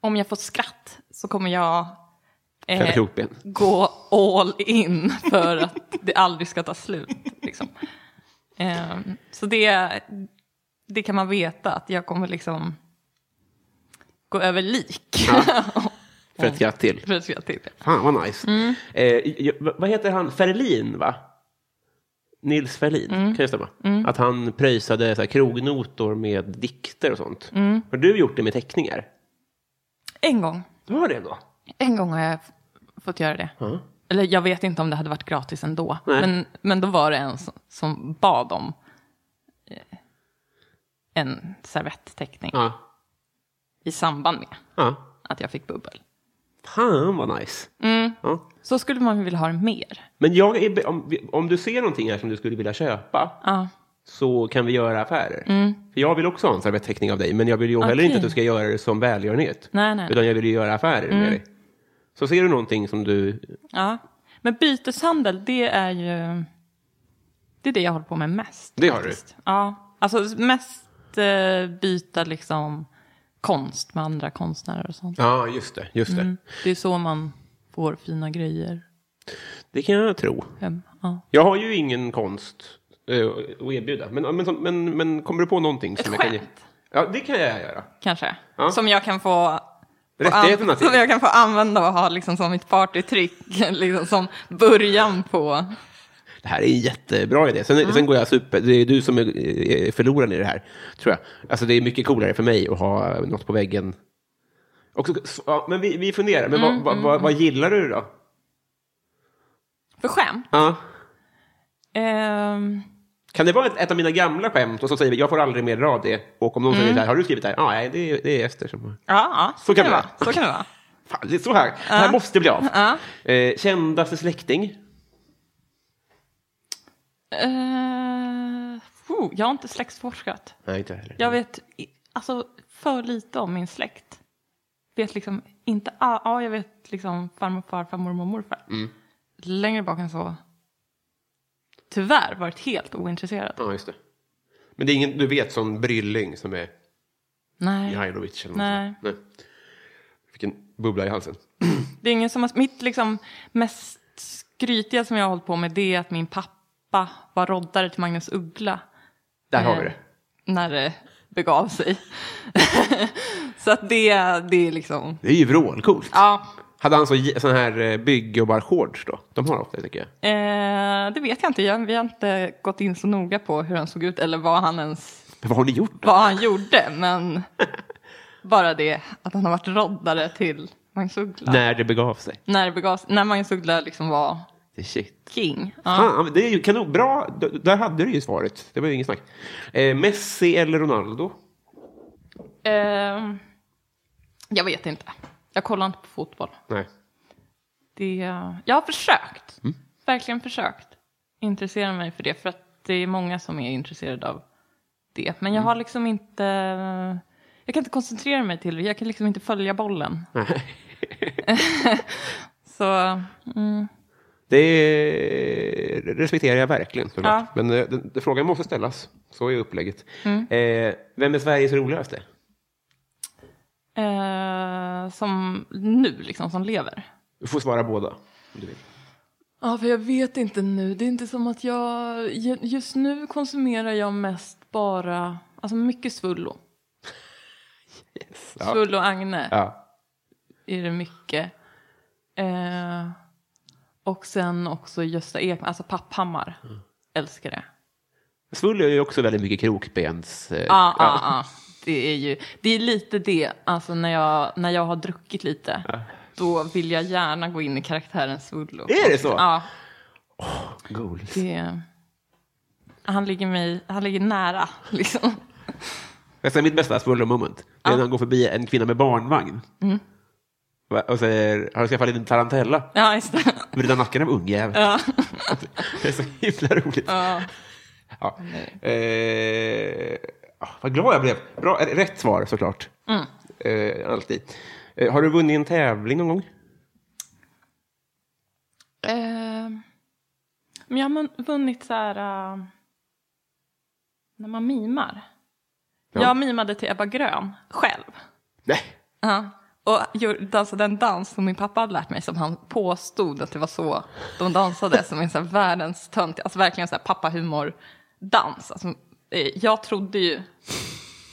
om jag får skratt så kommer jag eh, gå all in för att det aldrig ska ta slut. Liksom. Eh, så det, det kan man veta, att jag kommer liksom gå över lik. För ett skratt till. för att skratta till. Fan vad nice. Mm. Eh, vad heter han? Ferlin va? Nils Ferlin, Mm. kan det stämma? Att han pröjsade så här, krognotor med dikter och sånt. Mm. Har du gjort det med teckningar? En gång. Du har det då? En gång har jag fått göra det. Ja. Eller jag vet inte om det hade varit gratis ändå. Nej. Men, men då var det en som, som bad om eh, en servettteckning i samband med att jag fick bubbel. Fan vad nice. Ja. Så skulle man vilja ha det mer. Men jag om, om du ser någonting här som du skulle vilja köpa Ja. så kan vi göra affärer. För jag vill också ha en servettteckning av dig, men jag vill ju heller Okej. inte att du ska göra det som välgörenhet. Nej, nej. Utan jag vill ju göra affärer med dig. Så ser du någonting som du... Ja. Men byteshandel, det är ju... Det är det jag håller på med mest. Det har du? faktiskt. Ja. Alltså mest eh, byta liksom konst med andra konstnärer och sånt. Ja, just det. Just det. Det är så man får fina grejer Det kan jag tro. hem. Ja. Jag har ju ingen konst eh, att erbjuda. Men, men, men, men kommer du på någonting som Ett jag kan skämt. Ja, det kan jag göra. Kanske. Ja. Som jag kan få... Rättigheterna till. Som jag kan få använda och ha liksom som mitt partytrick. Liksom som början på... Det här är en jättebra idé. Sen, sen går jag super... Det är du som är förloraren i det här, tror jag. Alltså det är mycket coolare för mig att ha något på väggen. Och så, ja, men vi, vi funderar. Men vad, vad, vad, vad gillar du då? För skämt. Ja. Ehm, Kan det vara ett, ett av mina gamla skämt och så säger vi jag får aldrig mer dra det. Och om någon säger så här, har du skrivit det här? Ja, nej, det, är- det är Ester som har... ja, ja, så, Så kan det det vara. Så kan det vara. Fan, det är så här. Det här måste bli av. Ja. Eh, kändaste släkting? Uh, oh, jag har inte släktforskat. Nej, inte heller. Jag vet alltså, för lite om min släkt. Vet liksom inte, ah, ja jag vet liksom farmor, farfar, mormor, morfar. Mm. Längre bak än så. Tyvärr varit helt ointresserad. Ja, just det. Men det är ingen du vet som Brylling som är Nej, Mihailovic eller Nej. Nej. Fick en bubbla i halsen. det är ingen som har, mitt liksom mest skrytiga som jag har hållit på med det är att min pappa var roddare till Magnus Uggla. Där har vi Eh, det. När det begav sig. så att det, det är liksom, Det är ju vrålcoolt. ja. Hade han så, sån här eh, bygg-jobbar shorts då? De har ofta det tycker jag. Eh, det vet jag inte. Jag, vi har inte gått in så noga på hur han såg ut eller vad han ens Men vad har ni gjort då? vad han gjorde. Men bara det att han har varit roddare till Magnus Uggla. När det begav sig. När, det begav, när Magnus Uggla liksom var shit. king. Ja. Fan, det är ju kanon. Bra, där hade du ju svaret. Det var ju inget snack. Eh, Messi eller Ronaldo? Eh, jag vet inte. Jag kollar inte på fotboll. Nej. Det, jag har försökt. Mm. Verkligen försökt intressera mig för det. För att det är många som är intresserade av det. Men Mm. jag har liksom inte... Jag kan inte koncentrera mig till det. Jag kan liksom inte följa bollen. Nej. Så mm, Det respekterar jag verkligen. såklart. Ja. Men eh, den, den, frågan måste ställas. Så är upplägget. Mm. Eh, vem är Sveriges roligaste? eh, som nu liksom, som lever. Du får svara båda. Om du vill. Ja, för jag vet inte nu. Det är inte som att jag... Just nu konsumerar jag mest bara... Alltså mycket Svullo. Yes. Ja. Svullo och Agne. Ja. är det mycket. Eh, och sen också Gösta Ekman, alltså Papphammar. Älskar det. Svull är ju också väldigt mycket krokbens... Eh, Ja, ja, ja. Det är ju, det är lite det, alltså när jag, när jag har druckit lite. Då vill jag gärna gå in i karaktären Svullo. Är det så? Ja, Goals. det, han ligger mig, han ligger nära liksom. Jag säger mitt bästa Svullo moment. Det är när han går förbi en kvinna med barnvagn. Mm. Och säger, har du skaffat en liten tarantella? Ja, just det. Vrida nacken av ungjävel. Ja. Det är så himla roligt. Ja. Ja. Eh, ah, vad glad jag blev. Bra, eh, rätt svar såklart. Mm. Eh, alltid. Eh, har du vunnit en tävling någon gång? Eh, men jag har vunnit så här... eh, när man mimar. Ja. Jag mimade till Ebba Grön själv. Nej. Ja. Och dansade en dans som min pappa hade lärt mig som han påstod att det var så de dansade. som en så här världens tönt, alltså verkligen så här pappahumor-dans. Alltså, eh, jag trodde ju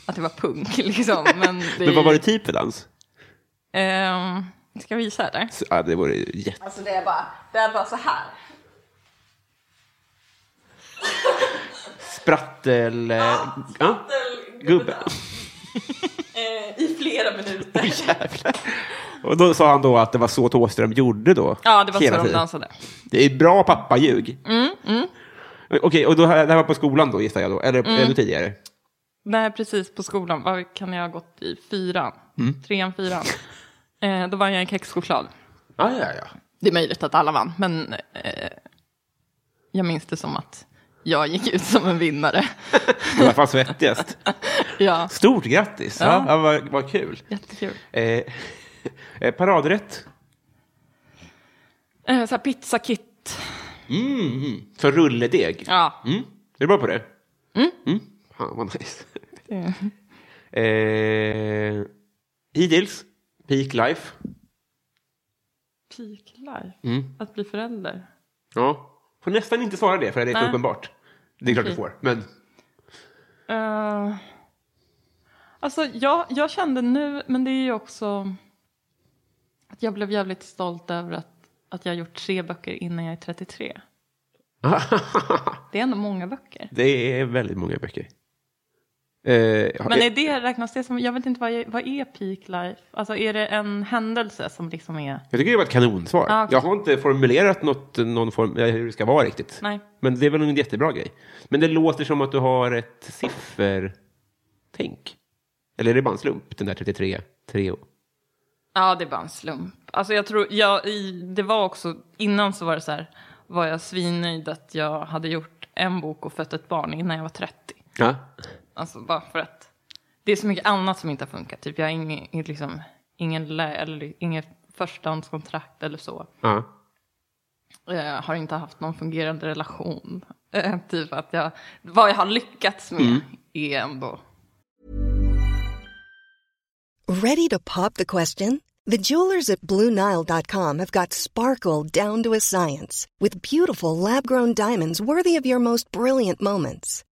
att det var punk liksom. Men, det, Men vad var det typ för dans? Ehm, ska jag visa eller? Så, ja, det vore jätte... Alltså det är bara, det är bara så här. Sprattel... Eh, ja. Gubbe. Eh, I flera minuter. Jävlar. Och då sa han då att det var så Thåström gjorde då? Ja, det var så de tiden. dansade. Det är bra pappaljug. Mm, Okej, och då, det här var på skolan då gissar jag då? Eller Mm. ännu tidigare? Nej, precis på skolan. Vad kan jag ha gått i? Fyran? Mm. Trean, fyran? Eh, då vann jag en kexchoklad. Ah, ja, ja. Det är möjligt att alla vann, men eh, jag minns det som att jag gick ut som en vinnare. I alla fall svettigast. ja, Stort grattis! Ja. Ja. Vad, vad kul. jättekul. Eh, eh, paradrätt? Eh, så här pizza kit. Mm, mm. För rulledeg? Ja. Mm. Är du bra på det? Mm. Fan, vad nice. eh, hittills, peak life? Peak life. Mm. Att bli förälder. Ja. Får nästan inte svara det, för det är för Nej. uppenbart. Det är klart du får, men... Uh, alltså jag, jag kände nu, men det är ju också att jag blev jävligt stolt över att, att jag har gjort tre böcker innan jag är 33. Det är ändå många böcker. det är väldigt många böcker. Eh, Men är det, räknas det som, jag vet inte vad, jag, vad är peak life? Alltså är det en händelse som liksom är, Jag tycker det var ett kanonsvar. Ja, okej. Jag har inte formulerat något, någon form, eh, hur det ska vara riktigt. nej. Men det är väl en jättebra grej. Men det låter som att du har ett siffertänk. Eller är det bara en slump, den där 33, 3 Ja, det är bara en slump. Alltså jag tror, jag, i, det var också, innan så var det så här, var jag svinnöjd att jag hade gjort en bok och fött ett barn innan jag var 30. Ja. Alltså bara för att det är så mycket annat som inte har funkat. Typ jag har ingen, liksom, ingen lä, eller inget förstahandskontrakt eller så. ja. Jag har inte haft någon fungerande relation. Eh, typ att jag, vad jag har lyckats med är ändå Ready to pop the question? The jewelers at BlueNile.com have got sparkle down to a science with beautiful lab grown diamonds worthy of your most brilliant moments.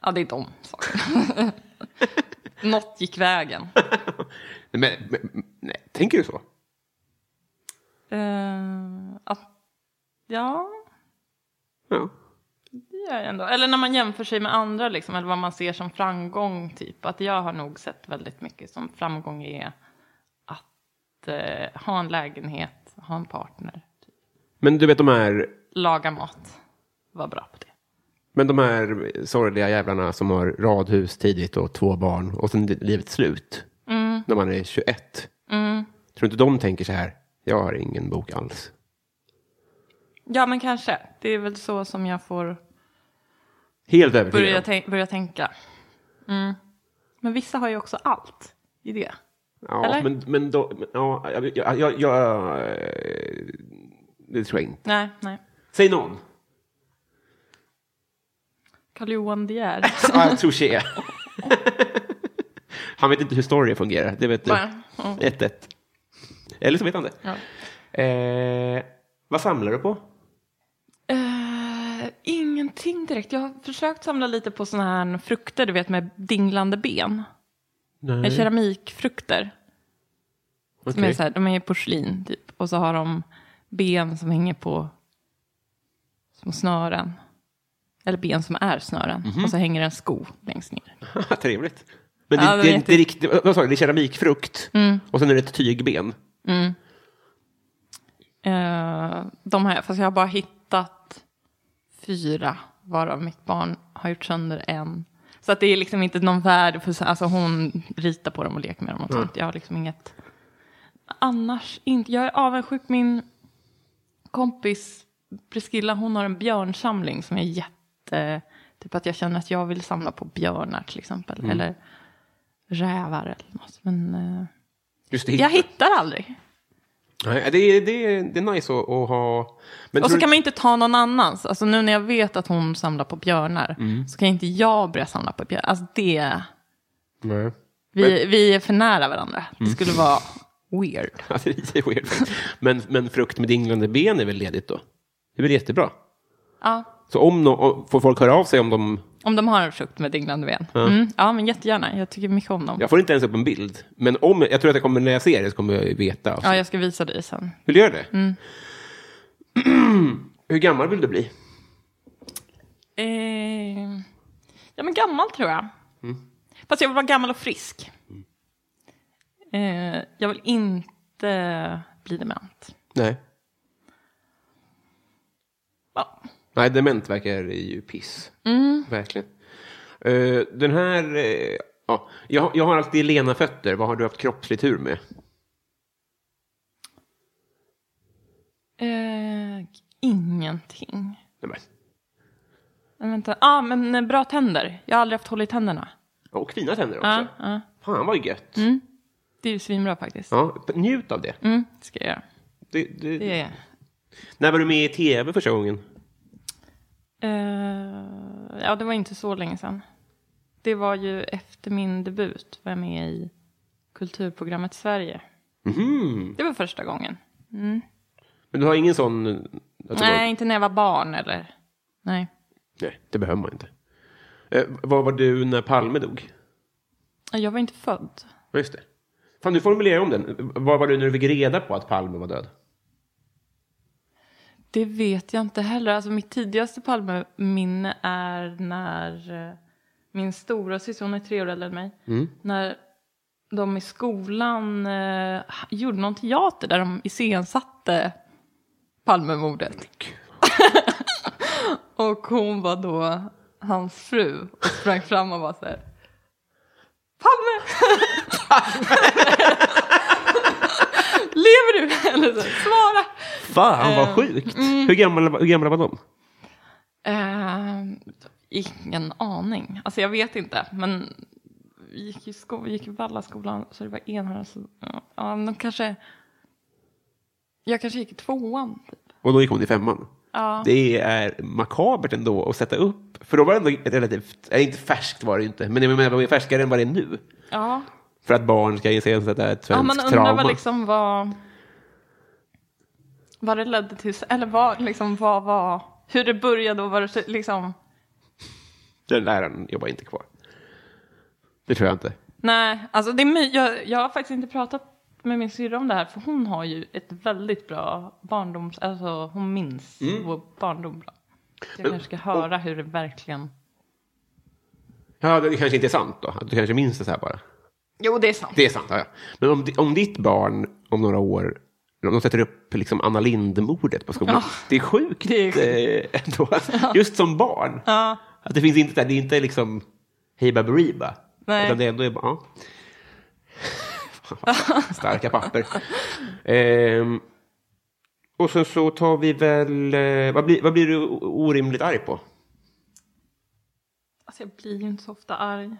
Ja, det är de sakerna. Något gick vägen. Men, men, nej, tänker du så? Eh, att, ja, Ja. det gör jag ändå. Eller när man jämför sig med andra, liksom, eller vad man ser som framgång. Typ. Att jag har nog sett väldigt mycket som framgång är att eh, ha en lägenhet, ha en partner, Men du vet de här, laga mat, vara bra på. Men de här sorgliga jävlarna som har radhus tidigt och två barn och sen livet slut. När man är 21. Tror du inte de tänker så här, jag har ingen bok alls. Ja, men kanske. Det är väl så som jag får Helt övertygad. börja, om. tänk- börja tänka. Mm. Men vissa har ju också allt i det. Ja, Eller? men, men då, ja, jag, jag, jag, jag, eh, det tror jag inte. Nej, nej. Säg någon. Karl Johan De Geer. Ja, jag tror tje. Han vet inte hur story fungerar, det vet du. Nej. Ja. 1-1. Eller så vet han det. Ja. Eh, vad samlar du på? Eh, ingenting direkt. Jag har försökt samla lite på såna här frukter, du vet med dinglande ben. Med keramikfrukter. Som Okej. är så här, de är porslin typ. Och så har de ben som hänger på små snören. Eller ben som är snören. Mhm. Och så hänger en sko längst ner. Trevligt. Men det, Ja, det det, är inte riktigt, vad sa du, det är keramikfrukt och sen är det ett tygben. Eh, de har jag, fast jag har bara hittat fyra, varav mitt barn har gjort sönder en. Så att det är liksom inte någon värde för, alltså hon ritar på dem och leker med dem och sånt. Jag har liksom inget, annars inte, jag är avundsjuk min kompis Priscilla, hon har en björnsamling som är jätte, typ att jag känner att jag vill samla på björnar till exempel. Eller rävar eller något. Men eh, Just det, Jag hitta. hittar aldrig. Nej, det, är, det, det är nice att, att ha... Men Och så kan du- man inte ta någon annans. Alltså nu när jag vet att hon samlar på björnar Mm. så kan inte jag börja samla på björnar. Alltså det, Nej. vi, vi är för nära varandra. Mm. Det skulle vara weird. Ja, det är weird. Men, men frukt med dinglande ben är väl ledigt då? Det är väl jättebra? Ja, Så om no, får folk höra av sig om de... om de har en frukt med dinglande ben. Ja. Mm, ja, men jättegärna. Jag tycker mycket om dem. Ja. Jag får inte ens upp en bild. Men om, jag tror att jag kommer, när jag ser det så kommer jag veta. Alltså. jag ska visa dig sen. Vill du göra det? Mm. Hur gammal vill du bli? Eh, ja, men gammal tror jag. Fast jag vill vara gammal och frisk. Eh, jag vill inte bli dement. Nej. Ja. Nej, dement verkar ju piss. Mm. Verkligen. Eh, den här... eh, ja, jag, jag har alltid lena fötter. Vad har du haft kroppslig tur med? Eh, ingenting. Nej, men. Vänta. ah, men bra tänder. Jag har aldrig haft hål i tänderna. Och fina tänder också. Ja, ja. Fan vad gött. Det är ju svinbra faktiskt. Ja, njut av det. Mm, det ska jag göra. det, det Det är... När var du med i tv första gången? Eh, ja, det var inte så länge sedan. Det var ju efter min debut var jag med i kulturprogrammet Sverige. Mhm. Det var första gången. Men du har ingen sån... du Nej, Var... inte när jag var barn eller... Nej. Nej, det behöver man inte. Eh, var var du när Palme dog? Jag var inte född. Just det. Fan, du formulerar om den. Var var du när du fick reda på att Palme var död? Det vet jag inte heller. Alltså mitt tidigaste Palmeminne är när eh, min stora syster, hon är tre år äldre än mig, när de i skolan eh, gjorde någon teater där de iscensatte Palmemordet. och hon var då hans fru och sprang fram och var så här. Palme! Lever du? Eller så, svara! Fan vad Eh, sjukt! Hur, gamla, hur gamla var de? Eh, ingen aning. Alltså jag vet inte. Men vi gick i, sko- gick i Vallaskolan så det var enhörna. Ja, ja, kanske... Jag kanske gick i tvåan. Typ. Och då gick hon i femman. Ja. Det är makabert ändå att sätta upp. För då var det ändå relativt, nej, inte färskt var det inte, men jag menar, det var färskare än vad det är nu. Ja. För att barn ska iscensätta ett ja, svenskt man undrar trauma. vad liksom vad... Vad det ledde till. Eller vad liksom vad var... Hur det började och vad det liksom... Den läraren jobbar inte kvar. Det tror jag inte. Nej, alltså det är, my- jag, jag har faktiskt inte pratat med min syrra om det här för hon har ju ett väldigt bra barndoms... Alltså hon minns vår barndom bra. Så jag kanske ska höra hur det verkligen... Ja, det kanske inte är sant då. Att du kanske minns det så här bara. Jo, det är sant. Det är sant, ja. ja. Men om, om ditt barn om några år, de sätter upp liksom Anna Lindh-mordet på skolan. Ja. Det är sjukt, Det är eh, ändå. Just som barn. Ja, Att det finns inte, det är inte liksom Hey Baberiba. Nej. Utan det är ändå är, ja. Starka papper. Ehm, och sen så tar vi väl, eh, vad, blir, vad blir du orimligt arg på? alltså jag blir ju inte så ofta arg.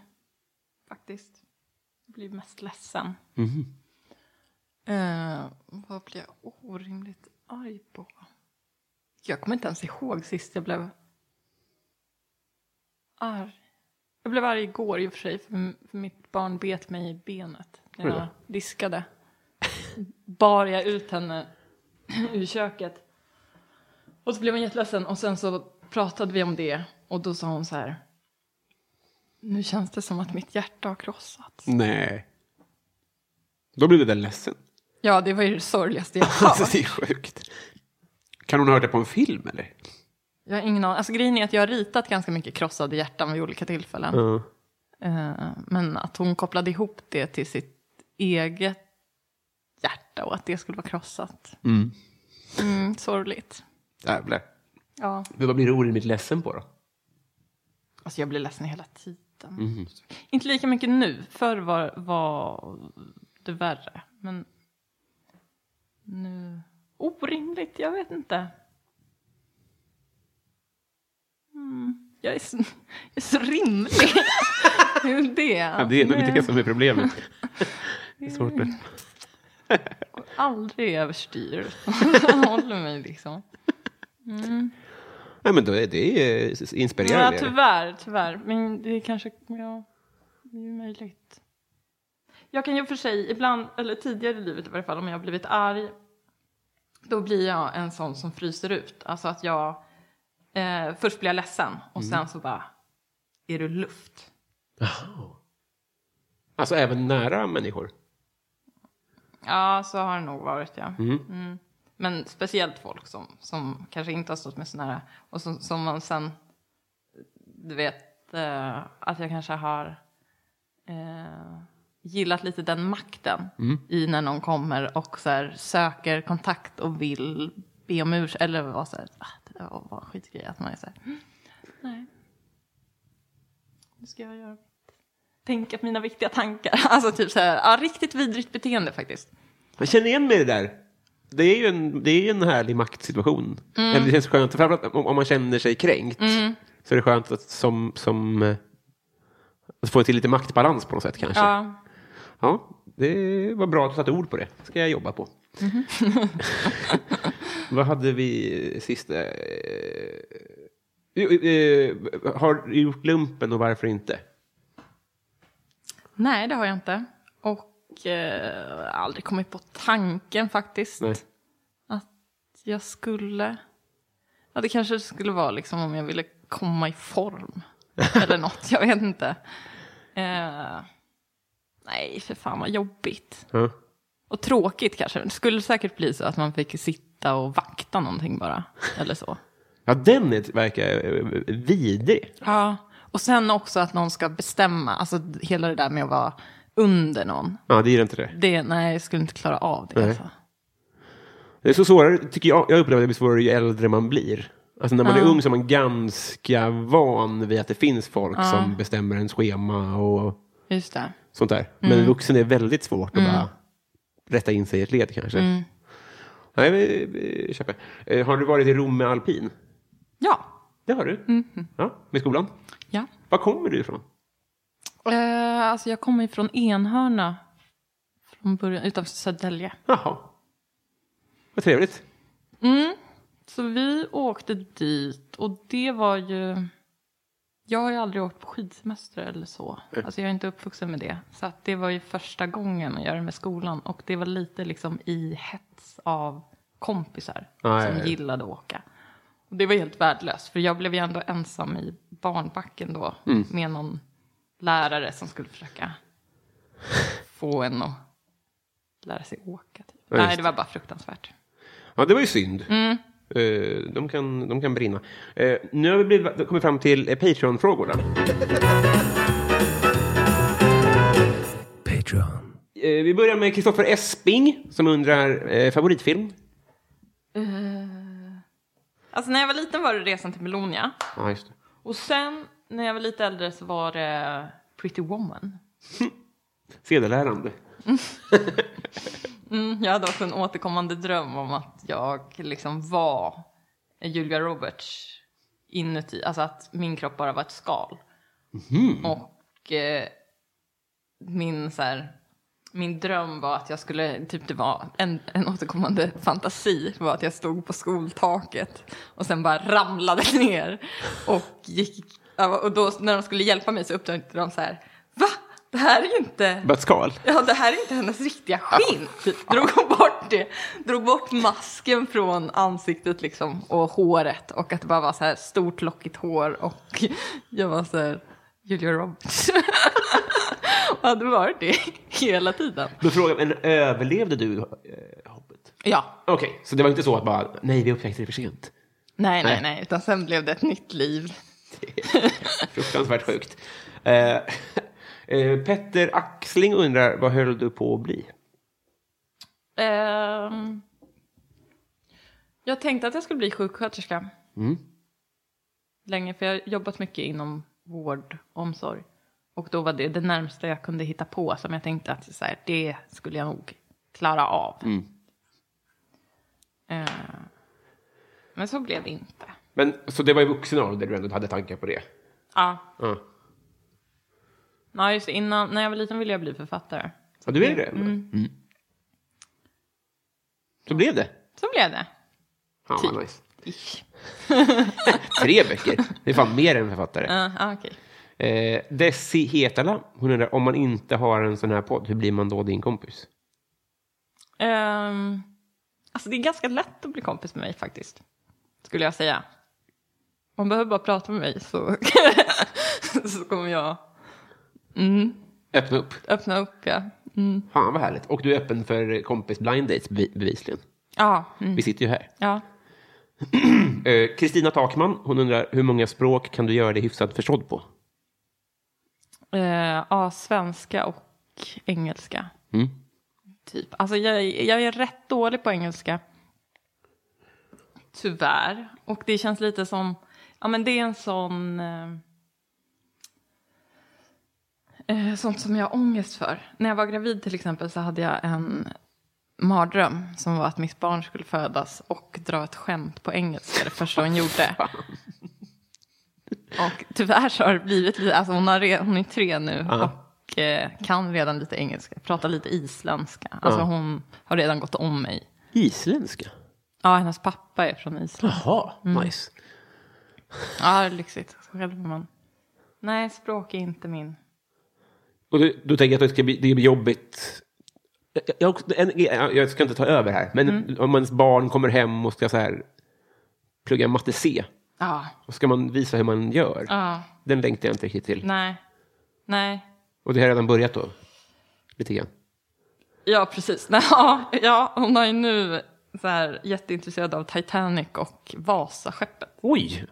Faktiskt. Jag blir mest ledsen. Eh, vad blir jag orimligt arg på? Jag kommer inte ens ihåg sist jag blev arg. Jag blev arg igår i och för sig för, för mitt barn bet mig i benet när jag diskade. Bar jag ut henne ur köket. Och så blev hon jätteledsen och sen så pratade vi om det och då sa hon så här. Nu känns det som att mitt hjärta har krossats. Nej. Då blir du väl ledsen? Ja, det var ju det sorgligaste jag Alltså, hört. det är sjukt. Kan hon ha hört det på en film eller? Jag har ingen aning. Alltså grejen är att jag har ritat ganska mycket krossade hjärtan vid olika tillfällen. Ja. Eh, men att hon kopplade ihop det till sitt eget hjärta och att det skulle vara krossat. Mm. Mm, sorgligt. Jävlar. Ja. Men vad blir du orimligt ledsen på då? Alltså jag blir ledsen hela tiden. Mhm. Inte lika mycket nu. Förr var, var det värre. Men nu... Orimligt, jag vet inte. Mm, jag, är så, jag är så rimlig. det är det. Ja, det är nog det som är problemet. Det är svårt att... Går aldrig överstyr. Jag håller mig liksom. Nej, men då är det är Ja, inspirerande. tyvärr, tyvärr. Men det är kanske, ja, det är möjligt. Jag kan ju för sig ibland, eller tidigare i livet i varje fall, om jag har blivit arg, då blir jag en sån som fryser ut. Alltså att jag, eh, först blir jag ledsen och sen så bara, är du luft? Alltså även nära människor. Ja, så har det nog varit, ja. Mm. Men speciellt folk som, som kanske inte har stått med så nära och som, som man sen, du vet, eh, att jag kanske har eh, gillat lite den makten i när någon kommer och så här, söker kontakt och vill be om ursäkt eller vara så här, ah, det där var en skitgrej, att man är så här, "Mm, nej, nu ska jag göra tänka på mina viktiga tankar. Alltså typ så här, ja, riktigt vidrigt beteende faktiskt. Jag känner igen mig i det där. Det är ju en, det är ju en härlig maktsituation. Mm. Eller det känns skönt, framförallt om, om man känner sig kränkt. Så är det skönt att som, som eh, att få till lite maktbalans på något sätt kanske. Ja. Ja, det var bra att du satte ord på det. ska jag jobba på. Mhm. Vad hade vi sista? Eh, eh, har du gjort lumpen och varför inte? Nej, det har jag inte. Och eh, aldrig kommit på tanken faktiskt. Nej. Att jag skulle... Ja, det kanske skulle vara liksom om jag ville komma i form. Eller något, jag vet inte. Eh, nej, för fan vad jobbigt. Ja. Och tråkigt kanske. Det skulle säkert bli så att man fick sitta och vakta någonting bara. Eller så. Ja, den är, verkar eh, vidrig. Ja, och sen också att någon ska bestämma. Alltså hela det där med att vara under någon. Ja, det är inte det. Det, nej, jag skulle inte klara av det. Alltså. Det är så svårare, tycker jag. Jag upplever att det blir svårare ju äldre man blir. Alltså när man är ung så är man ganska van vid att det finns folk som bestämmer en schema och Just det. sånt där. Men vuxen är väldigt svårt att bara rätta in sig i ett led kanske. Nej, vi, vi köper. Eh, har du varit i Rom med alpin? Ja. Det har du. Ja, med skolan. ja. Var kommer du ifrån? Eh, alltså jag kommer ifrån Enhörna. Från början, utanför Södertälje. Jaha. Vad trevligt. Så vi åkte dit och det var ju... Jag har ju aldrig åkt på skidsemester eller så. Alltså jag är inte uppvuxen med det. Så att det var ju första gången att göra det med skolan. Och det var lite liksom i hets av kompisar Ja, som ja, ja. gillade att åka. Och det var helt värdelöst. För jag blev ju ändå ensam i barnbacken då. Mm. Med någon lärare som skulle försöka få en att lära sig åka. Typ. Ja, Nej, det var bara fruktansvärt. Ja, det var ju synd. Eh, de, kan, de kan brinna. Eh, nu har vi blivit, kommit fram till eh, Patreon-frågorna. Patreon. Eh, vi börjar med Kristoffer Esping som undrar eh, favoritfilm. Alltså när jag var liten var det Resan till Melonia. Ja, just det. Och sen när jag var lite äldre så var det Pretty Woman. Sedelärande. Mm, jag hade också en återkommande dröm om att jag liksom var Julia Roberts inuti. Alltså att min kropp bara var ett skal. Och eh, min så här, min dröm var att jag skulle, typ det var en, en återkommande fantasi var att jag stod på skoltaket och sen bara ramlade ner och gick, och då när de skulle hjälpa mig så upptäckte de så här, va? Det här är inte Bara ett skal. Ja, det här är inte hennes riktiga skinn. Typ. Drog hon bort det. Drog bort masken från ansiktet liksom och håret och att det bara var så här stort lockigt hår och jag var så här Julia Roberts. och hade varit det hela tiden. Då frågar men överlevde du eh, hoppet? Ja, Okej, så det var inte så att bara, nej, vi upptäckte det för sent. nej, nej, Nej. utan sen blev det ett nytt liv. Fruktansvärt sjukt. Eh, Petter Axling undrar, vad höll du på att bli? Ehm, jag tänkte att jag skulle bli sjuksköterska. Länge, för jag har jobbat mycket inom vård och omsorg. Och då var det det närmsta jag kunde hitta på som jag tänkte att så här, det skulle jag nog klara av. Ehm, men så blev det inte. Men, så det var i vuxen ålder du ändå hade tankar på det? Ja, Ja, ja just det. Innan, när jag var liten ville jag bli författare. ja du är det? ändå? Så blev det. Så blev det. Fan Typ. nice. Tre böcker. Det är fan mer än författare. Ja, ah, okej. Eh, Desi Hetala, hon undrar om man inte har en sån här podd, hur blir man då din kompis? Ehm, alltså det är ganska lätt att bli kompis med mig faktiskt. Skulle jag säga. Man behöver bara prata med mig så, så kommer jag mm, Öppna upp. öppna upp. Ja, mm. Fan vad härligt. Och du är öppen för kompis blind dates bevi- bevisligen. ja, mm, Vi sitter ju här. ja. Eh, Kristina Takman, hon undrar hur många språk kan du göra dig hyfsat förstådd på? Eh, ja, svenska och engelska. Mm. Typ. Alltså jag, jag är rätt dålig på engelska. Tyvärr. Och det känns lite som, ja men det är en sån, eh, eh, sånt som jag har ångest för. När jag var gravid till exempel så hade jag en mardröm som var att mitt barn skulle födas och dra ett skämt på engelska det första hon gjorde. Och tyvärr så har det blivit lite, alltså hon, har, re- hon är tre nu och eh, kan redan lite engelska, pratar lite isländska. Alltså hon har redan gått om mig. Isländska? Ja, hennes pappa är från Island. Jaha, Mm. nice. Ja, det är lyxigt. Själv man... Nej, språk är inte min. Och du, då tänker att det ska bli, det blir jobbigt. Jag, jag, jag ska inte ta över här, men Mm. om ens barn kommer hem och ska så här, plugga matte C, Ja, och ska man visa hur man gör. ja, Den längtar jag inte riktigt till. nej, nej. Och det har redan börjat då? Lite grann. Ja, precis. Nej, ja, ja, hon är ju nu så här, jätteintresserad av Titanic och Vasaskeppet. Oj!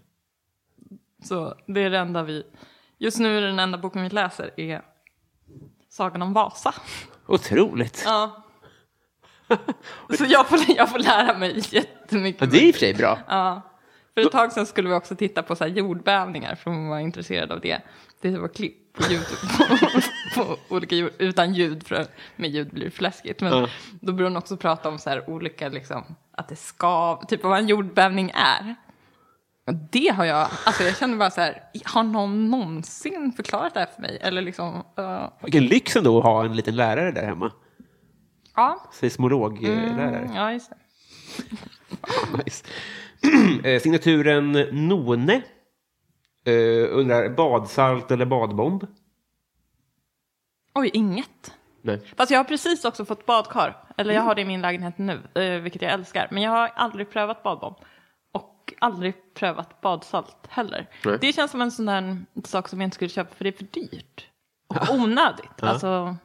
Så det är det enda vi... Just nu är den enda boken vi läser är Sagan om Vasa. Otroligt. Ja. Så jag får, jag får lära mig jättemycket. Ja, det är i och för sig bra. Ja. För ett tag sedan skulle vi också titta på så jordbävningar för hon var intresserad av det. Det var klipp på YouTube på, på olika ljud, utan ljud, för med ljud blir det fläskigt. Men Ja. då började hon också prata om så olika, liksom, att det skav, typ vad en jordbävning är. Det har jag, alltså jag känner bara så här, har någon någonsin förklarat det här för mig? Eller liksom, uh, Vilken lyx ändå att ha en liten lärare där hemma. ja. Seismologlärare. Mm, ja, just det. Nice. Eh, Signaturen None eh, undrar badsalt eller badbomb? Oj, inget. Nej. Fast jag har precis också fått badkar. Eller jag har det i min lägenhet nu, vilket jag älskar. Men jag har aldrig prövat badbomb. Aldrig prövat badsalt heller. Nej. Det känns som en sån där sak som jag inte skulle köpa för det är för dyrt. Och onödigt. Alltså,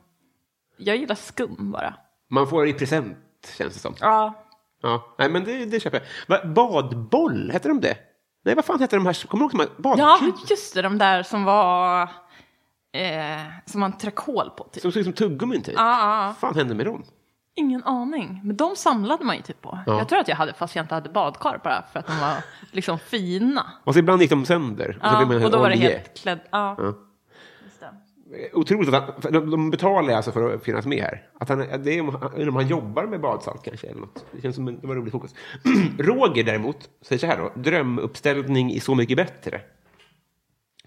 jag gillar skum bara. Man får i present, känns det som. Ja. Ja. Nej, men det, det köper jag. Va, badboll, heter de det? Nej, vad fan heter de här? Kommer du ihåg de här? Ja, just det, de där som var... Eh, som man kol på typ. Som ser ut som tuggummin, typ. Ja, ja, ja. Vad fan hände med dem? Ingen aning. Men de samlade man ju typ på. Ja. Jag tror att jag hade, fast jag inte hade badkar bara för att de var liksom fina. Och så ibland gick de sönder. Och, Ja, och då var det helt klädd. Ja. Ja. Otroligt att han, de, betalar alltså för att finnas med här. Att han, det är om, han- om han jobbar med badsalt kanske. Eller något. Det känns som en, det var roligt fokus. Roger däremot säger så här då. Drömuppställning i Så mycket bättre.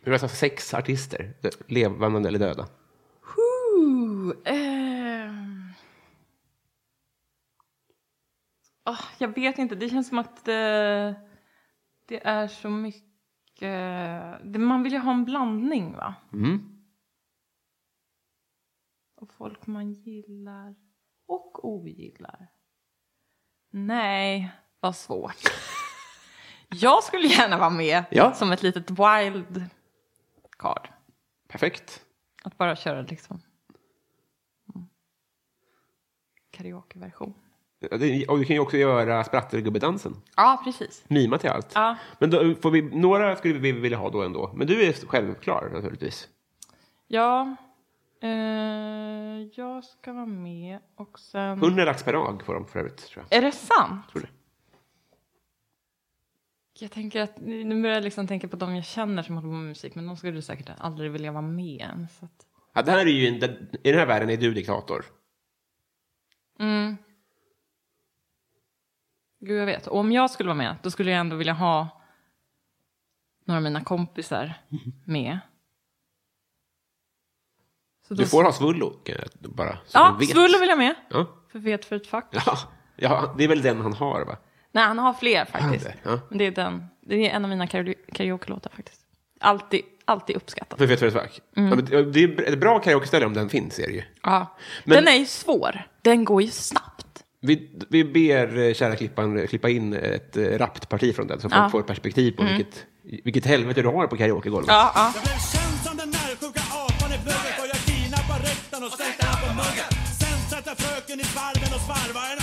Det är alltså sex artister, levande eller döda. Ooh, ehm. Ah, jag vet inte, det känns som att eh, det är så mycket... det, man vill ju ha en blandning va? Mm. Och folk man gillar och ogillar. Nej, vad svårt. Jag skulle gärna vara med Ja. som ett litet wild card. Perfekt. Att bara köra liksom mm, karaokeversion. Och du kan ju också göra sprattelgubbedansen. Ja, precis. Mima till allt. Ja. Men då får vi, några skulle vi vilja ha då ändå. Men du är självklar naturligtvis. Ja, eh, jag ska vara med och sen... 100 lax per dag får de för övrigt, tror jag. Är det sant? Tror det. Jag tänker att, nu börjar jag liksom tänka på de jag känner som håller på med musik, men de skulle säkert aldrig vilja vara med än. Att, Ja, det här är ju en, I den här världen är du diktator. mm. Gud, jag vet. Och om jag skulle vara med, då skulle jag ändå vilja ha några av mina kompisar med. Så Du får ha Svullo, bara. Så Ja. Svullo vill jag med. Ja. För vet för ett fack. Ja. Ja, det är väl den han har, va? Nej, han har fler faktiskt. det? Ja. Men det är den. Det är en av mina karaoke- karaoke-låtar faktiskt. Alltid, alltid uppskattat. För Vet du vad det är? Ja, det är ett bra karaoke-ställe om den finns, är det ju. Ja. Men- Den är ju svår. Den går ju snabbt. Vi, vi ber eh, kära klippan klippa in ett eh, rappt parti från den så folk Ja. får perspektiv på vilket, vilket helvete du har på karaokegolvet. Ja, ja. Jag blev känd som den närsjuka apan i plugget och jag kidnappade rektorn och stänkte han på muggen. Sen satte fröken i svarven och svarvade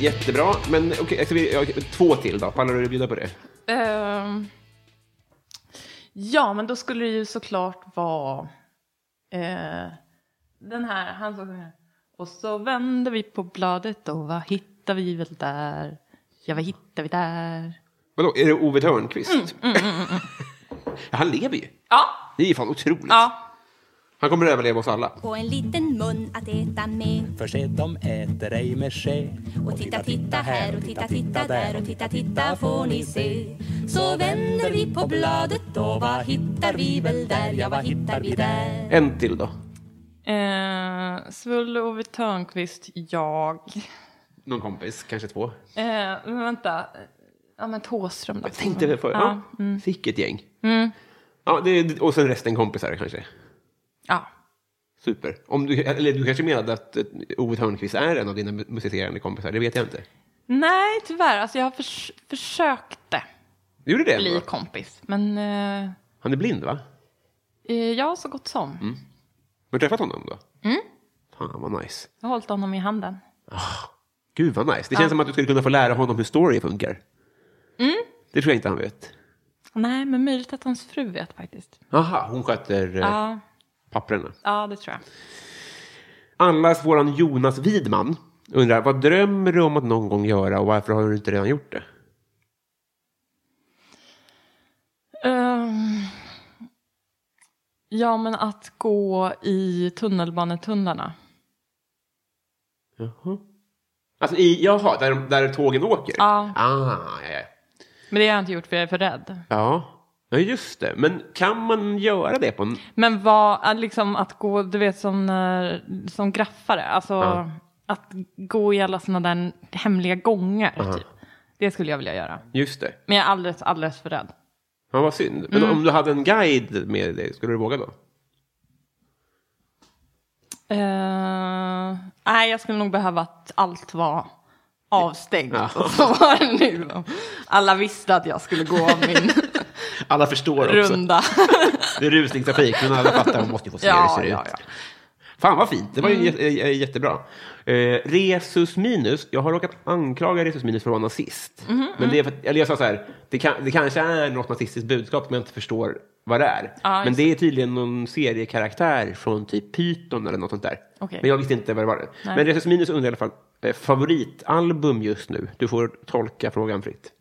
Jättebra, men okej, ja, två till då? Pallar du bjuda på det? Ehm, ja, men då skulle det ju såklart vara eh, den här, han som sjunger. Och så vänder vi på bladet och vad hittar vi väl där? Ja, vad hittar vi där? Vadå, är det Ove Thörnqvist? Mm, ja, han lever ju. Ja, Det är ju fan otroligt. ja. Han kommer att överleva oss alla. På en liten mun att äta med För se, de äter ej med ske. Och titta, titta här och titta, titta där och titta, titta får ni se Så vänder vi på bladet och vad hittar vi väl där? Ja, vad hittar vi där? En till då. Eh, Svulle, Ove Thörnqvist, jag. Någon kompis, kanske två. Eh, men vänta. Ja, men Thåström då. Jag tänkte väl för, ja, Ja, mm. Vilket gäng. Ja, det är, och sen resten kompisar kanske. Ja. Super. Om du, eller du kanske menade att eh, Ove Thörnqvist är en av dina musicerande kompisar? Det vet jag inte. Nej, tyvärr. Alltså jag förs- försökte gjorde det? bli ändå? kompis. Men eh, Han är blind, va? eh, ja, så gott som. Har du träffat honom då? Mm. Fan, vad nice. Jag har hållit honom i handen. Gud, vad nice. Det känns som att du skulle kunna få lära honom hur story funkar. Mm. Det tror jag inte han vet. Nej, men möjligt att hans fru vet faktiskt. Aha, hon sköter Ja, papperna. ja det tror jag. Allas våran Jonas Widman undrar, vad drömmer du om att någon gång göra och varför har du inte redan gjort det? Ehm, ja, men att gå i tunnelbanetunnlarna. Jaha. Alltså, i, jaha, där, där tågen åker? Ja. Ah, ja, ja. Men det har jag inte gjort för jag är för rädd. ja. Ja, just det. Men kan man göra det på en... Men vad, liksom att gå, du vet som, när, som graffare, alltså Ja. att gå i alla sådana där hemliga gångar, typ. Det skulle jag vilja göra. Just det. Men jag är alldeles, alldeles för rädd. Ja, vad synd. Men Mm. om du hade en guide med dig, skulle du våga då? Eh, nej, jag skulle nog behöva att allt var avstängt. Ja. Och så var det liksom. Alla visste att jag skulle gå av min Alla förstår också. runda. Det är rusningstrafik, men alla fattar att man måste få se hur det ser ja, ut. ja. Fan vad fint, det var ju Mm. jä- jä- jättebra. Eh, Resus Minus, jag har råkat anklaga Resus Minus för att vara nazist. Mhm, Men det är för, att- eller jag sa så här, det, kan, det kanske är något nazistiskt budskap som jag inte förstår vad det är. Ja, Men det är tydligen någon seriekaraktär från typ Python eller något sånt där. Okej. Men jag visste inte vad det var. Nej. Men Resus Minus undrar i alla fall, eh, favoritalbum just nu? Du får tolka frågan fritt.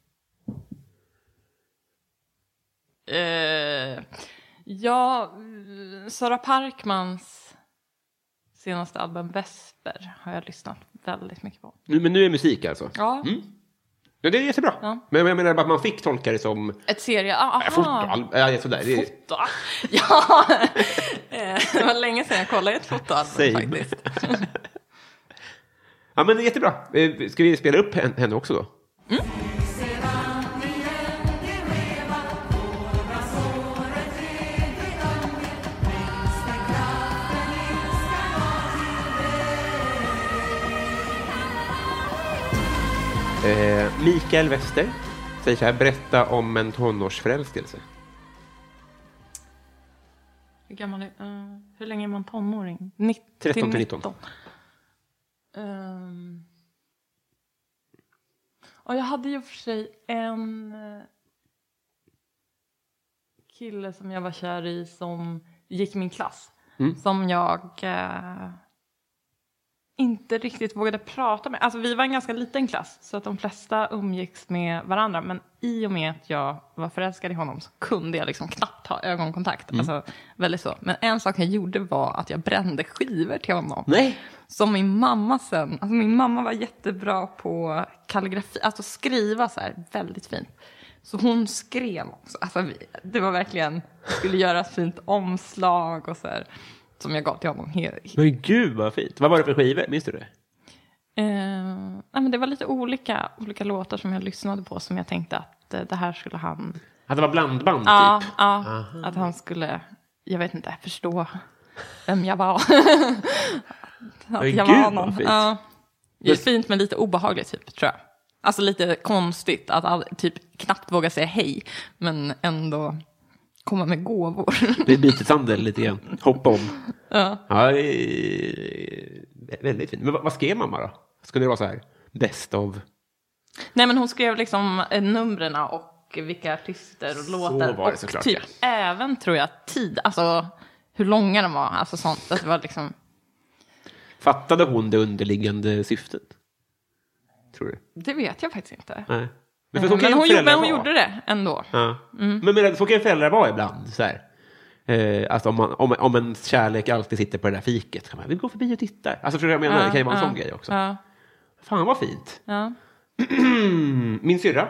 Eh, ja, Sara Parkmans senaste album Vesper har jag lyssnat väldigt mycket på. Nu, men nu är musik alltså? Ja, Ja, det är jättebra. Ja. Men jag menar bara att man fick tolka det som ett serie... Aha. äh, fotoalbum. Ja, sådär. Foto. Ja, Eh, det var länge sedan jag kollade ett fotoalbum faktiskt. Ja, men det är jättebra. Eh, Ska vi spela upp hen- henne också då? Eh, Mikael Wester säger så här, berätta om en tonårsförälskelse. Hur gammal är eh, Hur länge är man tonåring? 90, 13 till 19. Um, och jag hade ju för sig en eh, kille som jag var kär i som gick min klass. Mm. Som jag... eh, inte riktigt vågade prata med. Alltså vi var en ganska liten klass så att de flesta umgicks med varandra. Men i och med att jag var förälskad i honom så kunde jag liksom knappt ha ögonkontakt. Alltså väldigt så. Men en sak jag gjorde var att jag brände skivor till honom. Nej. Som min mamma sen, alltså min mamma var jättebra på kalligrafi, alltså skriva så här väldigt fint. Så hon skrev också, alltså det var verkligen, skulle göra ett fint omslag och så här. Som jag gav till honom. Men gud vad fint. Vad var det för skivor? Minns du det? Eh, nej, men det var lite olika, olika låtar som jag lyssnade på som jag tänkte att eh, det här skulle han... Att det var blandband Ja, typ? ja att han skulle, jag vet inte, förstå vem jag var. att Men jag gud, var vad någon. fint. Ja. Det är fint men lite obehagligt typ, tror jag. Alltså lite konstigt att all, typ knappt våga säga hej, men ändå komma med gåvor. Det är byteshandel lite grann. Hoppa om. ja. Ja, är väldigt fint. Men vad, skrev mamma då? Skulle det vara så här? Best of? Nej men hon skrev liksom eh, numren och vilka artister och låtar. var det och såklart, typ även tror jag tid, alltså hur långa de var, alltså sånt. Att det var liksom, Fattade hon det underliggande syftet? Tror du? det vet jag faktiskt inte. Nej. Men, hon, men hon gjorde det ändå. Ja. Mm. Men, men så kan ju föräldrar vara ibland. Så här. Eh, alltså om, man, om, om en kärlek alltid sitter på det där fiket. Kan man, vi går förbi och tittar. Alltså förstår jag menar? det kan ju vara en ja, sån grej också. Ja, Fan vad fint. ja. Min syrra,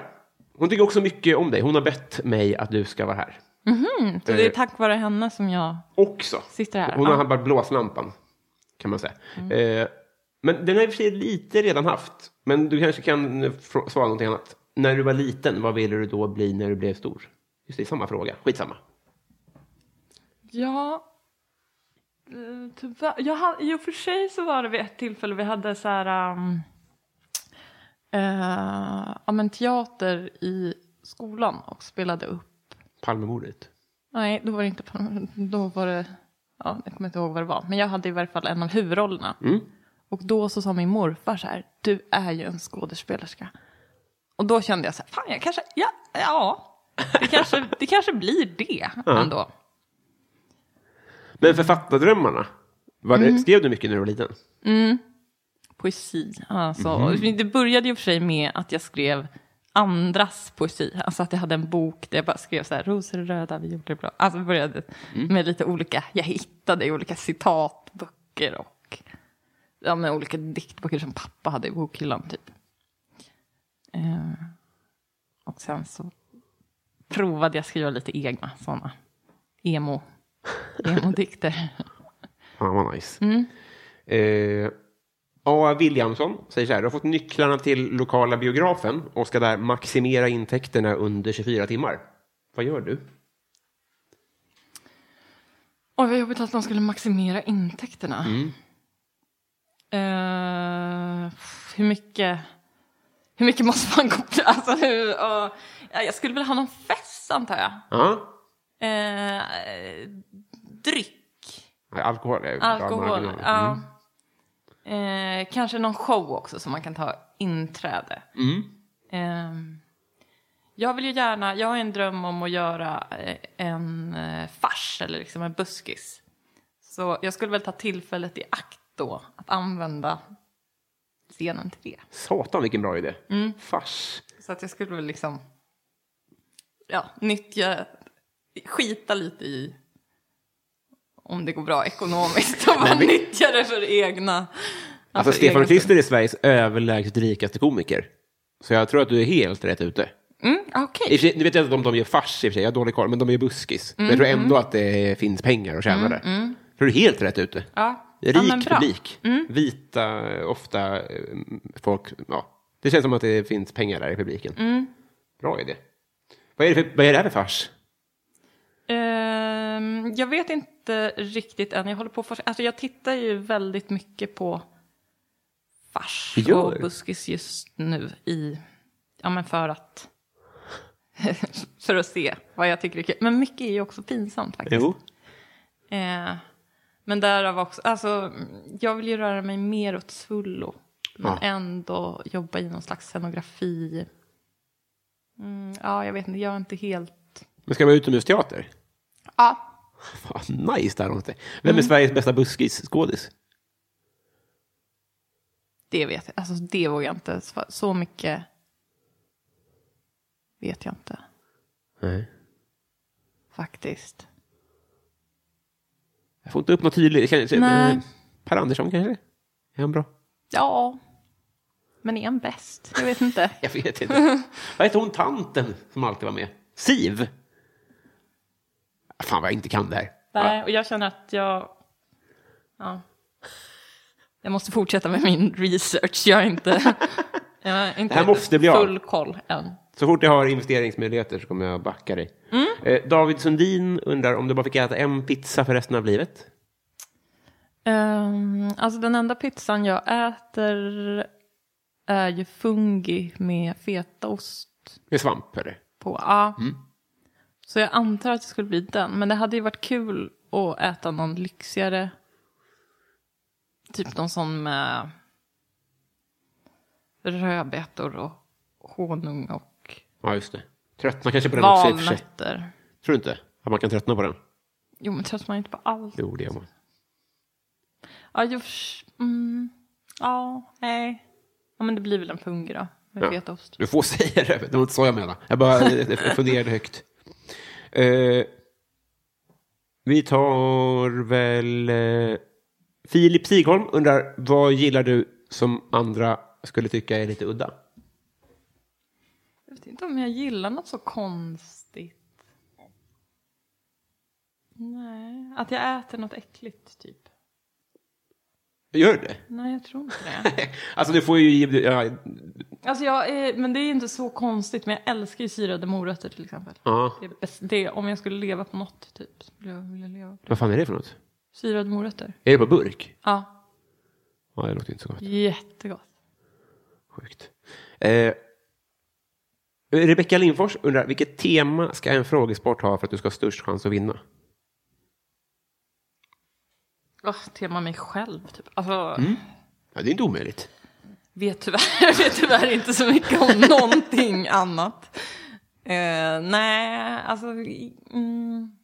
hon tycker också mycket om dig. Hon har bett mig att du ska vara här. Så det är tack vare henne som jag Också. sitter här. Hon har ja. bara blåslampan, kan man säga. Eh, men den har i och för sig lite redan haft. Men du kanske kan svara någonting annat. När du var liten, vad ville du då bli när du blev stor? Just det, samma fråga. Skitsamma. Ja, eh, tyvärr. Jag hade, I och för sig så var det vid ett tillfälle vi hade så här... Um, eh, ja, men teater i skolan och spelade upp. Palmemordet. Nej, då var det inte... Då var det... Ja, jag kommer inte ihåg vad det var. Men jag hade i varje fall en av huvudrollerna. Och då så sa min morfar så här, du är ju en skådespelerska. Och då kände jag så här, fan jag kanske, ja, ja. Det kanske, det kanske blir det ändå. Men författardrömmarna, var det, skrev du mycket när du var liten? Poesi. Alltså, Det började ju för sig med att jag skrev andras poesi. Alltså att jag hade en bok där jag bara skrev så här, rosor är röda, violer är blå. Alltså det började med lite olika, jag hittade olika citatböcker och ja, med olika diktböcker som pappa hade i bokhyllan typ. Eh, och sen så provade jag skriva lite egna sådana emo, emo-dikter. Fan vad nice. Eh, A. Williamson säger så här, du har fått nycklarna till lokala biografen och ska där maximera intäkterna under 24 timmar. Vad gör du? Oj, vad jobbigt att de skulle maximera intäkterna. Eh, hur mycket... Hur mycket måste man gå på? Alltså, hur, och, ja, jag skulle väl ha någon fest, antar jag. Ja, Eh, dryck. Alkohol är Alkohol. Ja. Eh, kanske någon show också som man kan ta inträde. Eh, jag vill ju gärna, jag har en dröm om att göra eh, en eh, fars eller liksom en buskis. Så jag skulle väl ta tillfället i akt då att använda till det. Satan vilken bra idé. Mm. Fars. Så att jag skulle väl liksom ja, nyttja, skita lite i om det går bra ekonomiskt och bara nyttja det för egna. Alltså, för Stefan Krister är Sveriges överlägset rikaste komiker. Så jag tror att du är helt rätt ute. Mm, sig, nu vet jag inte om de gör fars i och för sig, jag har dålig koll, men de är buskis. Men jag Mm, tror ändå att det finns pengar att tjäna där. Jag tror du är helt rätt ute. Ja. Rik ja, bra. Mm. publik. Vita, ofta eh, folk. Ja. Det känns som att det finns pengar där i publiken. Mm. Bra idé. Vad är det, för, vad är det här för fars? Ehm, jag vet inte riktigt än. Jag håller på forska. Alltså jag tittar ju väldigt mycket på fars Gör och buskis just nu i, ja men för att, för att se vad jag tycker är kul. Men mycket är ju också pinsamt faktiskt. Jo. Eh, men därav också, alltså jag vill ju röra mig mer åt svullo. Men Ja. ändå jobba i någon slags scenografi. Mm, ja, jag vet inte, jag är inte helt... Men ska vara utomhusteater? Ja, Fan, nice där någonstans. Vem Mm. är Sveriges bästa buskis-skådis? Det vet jag. Alltså det vågar jag inte. svara. Så mycket vet jag inte Nej. faktiskt. Jag får inte upp något tydligt. Kanske, Nej. eh, Per Andersson kanske? Är han bra? Ja, men är han bäst? Jag vet inte. Jag vet inte. vad heter hon tanten som alltid var med? Siv? Fan vad jag inte kan det här. Nej, och jag känner att jag... Ja. Jag måste fortsätta med min research. Jag är inte, jag är inte Det här måste bli av. full koll än. Så fort jag har investeringsmöjligheter så kommer jag backa dig. Mm. Eh, David Sundin undrar om du bara fick äta en pizza för resten av livet? Um, alltså den enda pizzan jag äter är ju fungi med fetaost Med svamp eller? på. Ja. Mm. Så jag antar att det skulle bli den. Men det hade ju varit kul att äta någon lyxigare. Typ någon sån med rödbetor och honung och Ja, just det. Tröttnar kanske på den också i och för sig. valnötter. Tror du inte att man kan tröttna på den? Jo, men tröttnar man inte på allt? Jo, det gör man. Ja, sh- mm, ja, nej. Ja, men det blir väl en fungi då. Ja. fetaost. Du får säga det, det var inte så jag menade. Jag bara funderade högt. Eh, vi tar väl... Eh, Filip Sigholm undrar, vad gillar du som andra skulle tycka är lite udda? Jag vet inte om jag gillar något så konstigt. Nej, att jag äter något äckligt typ. Gör du det? Nej, jag tror inte det. Alltså, du får ju... Ja, Alltså jag är, men det är inte så konstigt, men jag älskar ju syrade morötter till exempel. ja. Det är bäst, det, om jag skulle leva på något typ, skulle jag vilja leva på Vad fan är det för något? Syrade morötter. Är det på burk? Ja, Ja, det låter inte så gott. jättegott. Sjukt. Eh, Rebecka Lindfors undrar, vilket tema ska en frågesport ha för att du ska ha störst chans att vinna? Oh, tema mig själv typ. Alltså, Ja, det är inte omöjligt. vet tyvärr, jag vet tyvärr inte så mycket om någonting annat. Eh, nej, alltså mm,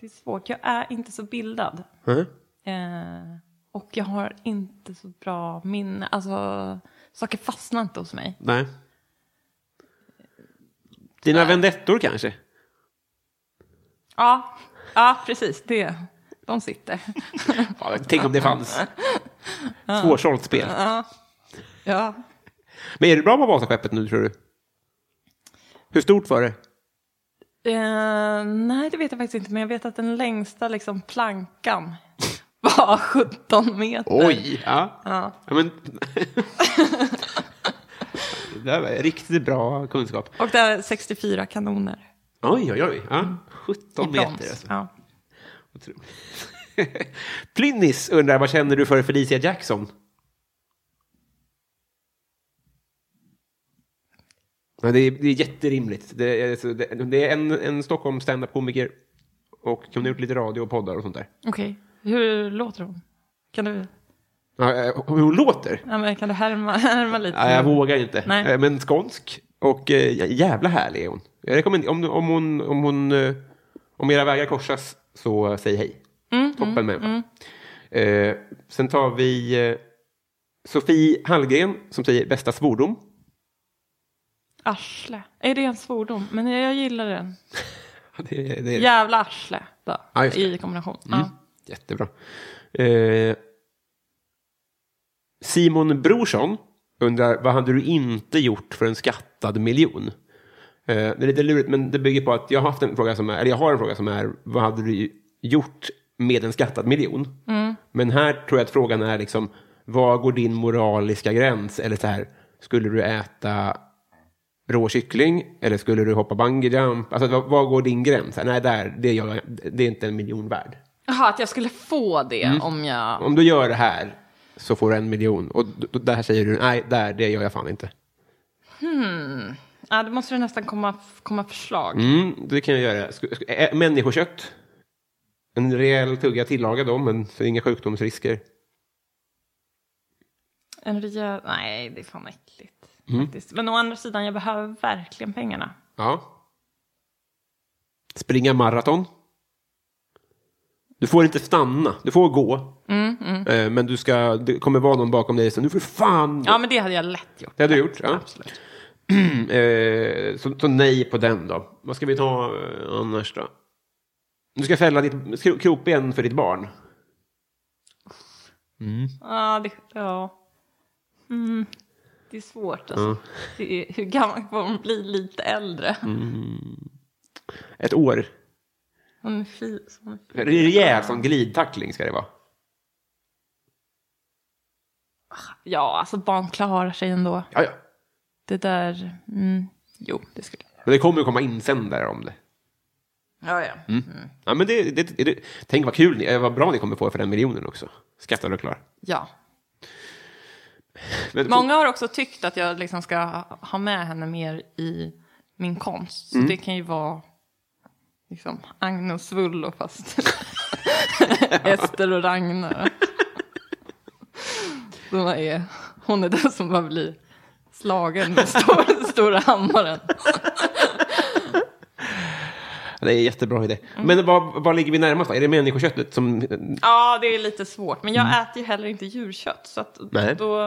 det är svårt. Jag är inte så bildad. Mm. Eh, och jag har inte så bra minne. Alltså, saker fastnar inte hos mig. Nej. Dina vendettor kanske? Ja, ja precis. Det, de sitter. Ja, tänk om det fanns. Svårsålt spel. Ja. Men är du bra på Vasaskeppet nu, tror du? Hur stort var det? Eh, nej, det vet jag faktiskt inte. Men jag vet att den längsta liksom, plankan var 17 meter. Oj! Ja. Ja. ja men... det var riktigt bra kunskap. Och det är 64 kanoner. Oj, oj, oj. Ja. 17 I meter. Alltså. Ja. Plynnis undrar, vad känner du för Felicia Jackson? Ja, det, är, det är jätterimligt. Det är, alltså, det, det är en, en Stockholm standup-komiker och hon har gjort lite radio och poddar och sånt där. Okej, hur låter hon? Kan du, hur hon låter? ja, men kan du härma, härma lite? Ja, jag vågar inte. Nej. Eh, Men skånsk och eh, jävla härlig är hon. Jag rekommenderar, om, om, hon, om, hon, eh, om era vägar korsas så säg hej. Mm, Toppen människa. Eh, sen tar vi eh, Sofie Hallgren som säger bästa svordom. Arsle. Är det en svordom? Men jag, gillar den. Det, det är Jävla arsle. Då, det. I kombination. Mm. Ja. jättebra. Eh, Simon Brorsson undrar vad hade du inte gjort för en skattad miljon? Eh, det är lite lurigt, men det bygger på att jag har haft en fråga som är, eller jag har en fråga som är, vad hade du gjort med en skattad miljon? Men här tror jag att frågan är liksom, vad går din moraliska gräns? Eller så här, skulle du äta rå kyckling eller skulle du hoppa bungee jump? Alltså, vad, vad går din gräns? Nej, där, det, jag, det är inte en miljon värd. Jaha, att jag skulle få det Mm. om jag... Om du gör det här så får du en miljon. Och där säger du, nej, där, det gör jag fan inte. Ja, då måste det nästan komma, komma förslag. Mm, det kan jag göra. Människokött. En rejäl tugga tillagad då, men för inga sjukdomsrisker. En rejäl... Nej, det är fan äckligt. Mm. Faktiskt. Men å andra sidan, jag behöver verkligen pengarna. Ja. Springa maraton. Du får inte stanna, du får gå. Eh, Men du ska, det kommer vara någon bakom dig som du får fan... Ja, men det hade jag lätt gjort. Det hade du gjort? Ja. Absolut. Eh, så, så nej på den då. Vad ska vi ta eh, annars då? Du ska fälla ditt kro- krokben för ditt barn. Ja, det, ja. Mm. det är svårt. Alltså. Det är, hur gammal får man bli lite äldre? Ett år. Hon är fi, hon är fi. Rejäl som glidtackling ska det vara. Ja, alltså barn klarar sig ändå. Ja, ja. Det där, mm, jo, det skulle jag. Men det kommer ju komma insändare om det. Ja, ja. Ja, men det, det, det, tänk vad kul ni, eh, vad bra ni kommer få för den miljonen också. Skattad och klar. ja. Men, Många har också tyckt att jag liksom ska ha med henne mer i min konst. Så det kan ju vara liksom Agnes Svullo fast Ester och Ragnar. Som är, hon är den som bara blir slagen med stor, stora hammaren. Det är en jättebra idé. Men vad, vad ligger vi närmast då? Är det människoköttet som... Ja, det är lite svårt. Men jag äter ju heller inte djurkött. Så att Nej. då,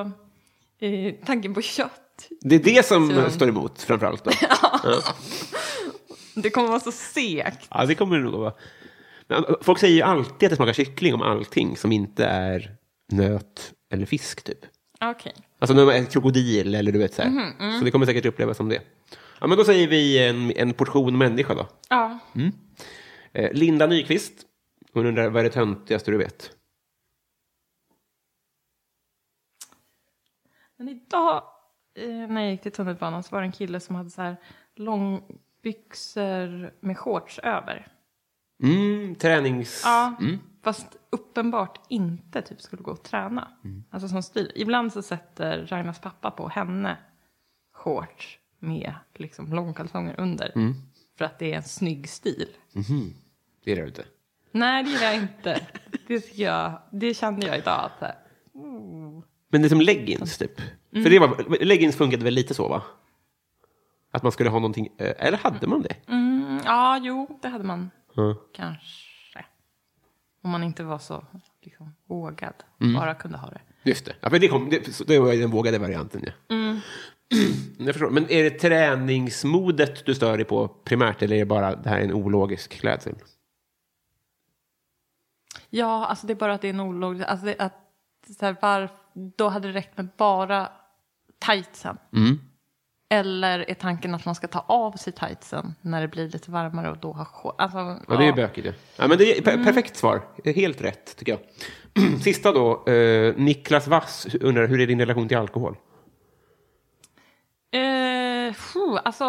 eh, tanken på kött, Det är det som Så- står emot framförallt då. det kommer vara så segt. Ja, det kommer det nog vara. Men äh, folk säger ju alltid att det smakar kyckling om allting som inte är nöt eller fisk typ. Okej. Alltså när man är krokodil eller du vet så här. Mhm, Så det kommer säkert upplevas som det. Ja, men då säger vi en, en portion människa då. Ja. Eh, Linda Nyqvist. Hon undrar vad är det töntigaste du vet? Men idag, eh, när jag gick till tunnelbanan så var det en kille som hade så här långbyxor med shorts över. Mm, tränings... Ja, fast uppenbart inte typ skulle gå och träna. Alltså som stil. Ibland så sätter Ragnars pappa på henne shorts med liksom långkalsonger under. För att det är en snygg stil. Det är det inte. Nej, det gillar jag inte. Det, jag, det kände jag idag. Att, här, Men det är som leggings typ. Mm. För det var, leggings funkade väl lite så va? Att man skulle ha någonting, eh, eller hade man det? mm, ja, jo, det hade man Ja. kanske. Om man inte var så liksom, vågad. Mm. Bara kunde ha det. Just det. Ja, för det, kom, det, det var den vågade varianten. Ja. Mm. Jag förstår. Men är det träningsmodet du stör dig på primärt eller är det bara det här är en ologisk klädsel? Ja, alltså det är bara att det är en olaglig... Alltså det, att, så här, var, då hade det räckt med bara tightsen. Mm. Eller är tanken att man ska ta av sig tightsen när det blir lite varmare och då ha shorts? Alltså, Ja, det är bökigt. Ja. Ja, men det är per- perfekt svar. Helt rätt, tycker jag. Sista då. Eh, Niklas Wass undrar, hur är din relation till alkohol? Eh, phew, alltså,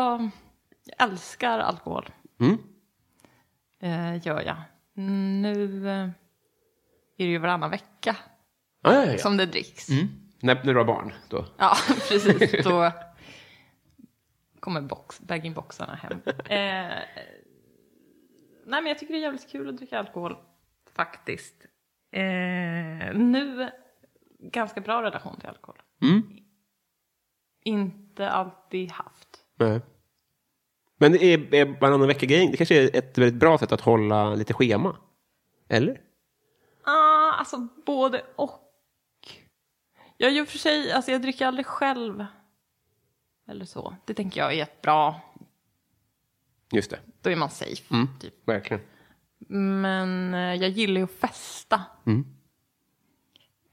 jag älskar alkohol. Mm. Eh, gör jag. Nu eh, är det ju varannan vecka Ja, ja, ja. som det dricks. När, när du har barn? Då. Ja, precis. Då kommer box, bag-in-boxarna hem. Eh, nej, men jag tycker det är jävligt kul att dricka alkohol, faktiskt. Eh, nu, ganska bra relation till alkohol. Mm. Inte alltid haft. Nej. Men det är, är varannan vecka-grejen, det kanske är ett väldigt bra sätt att hålla lite schema? Eller? Ah, alltså både och. Jag gör för sig, alltså jag dricker aldrig själv. Eller så. Det tänker jag är ett bra, Just det. då är man safe. Mm. Typ. Verkligen. Men eh, jag gillar ju att festa. Mm.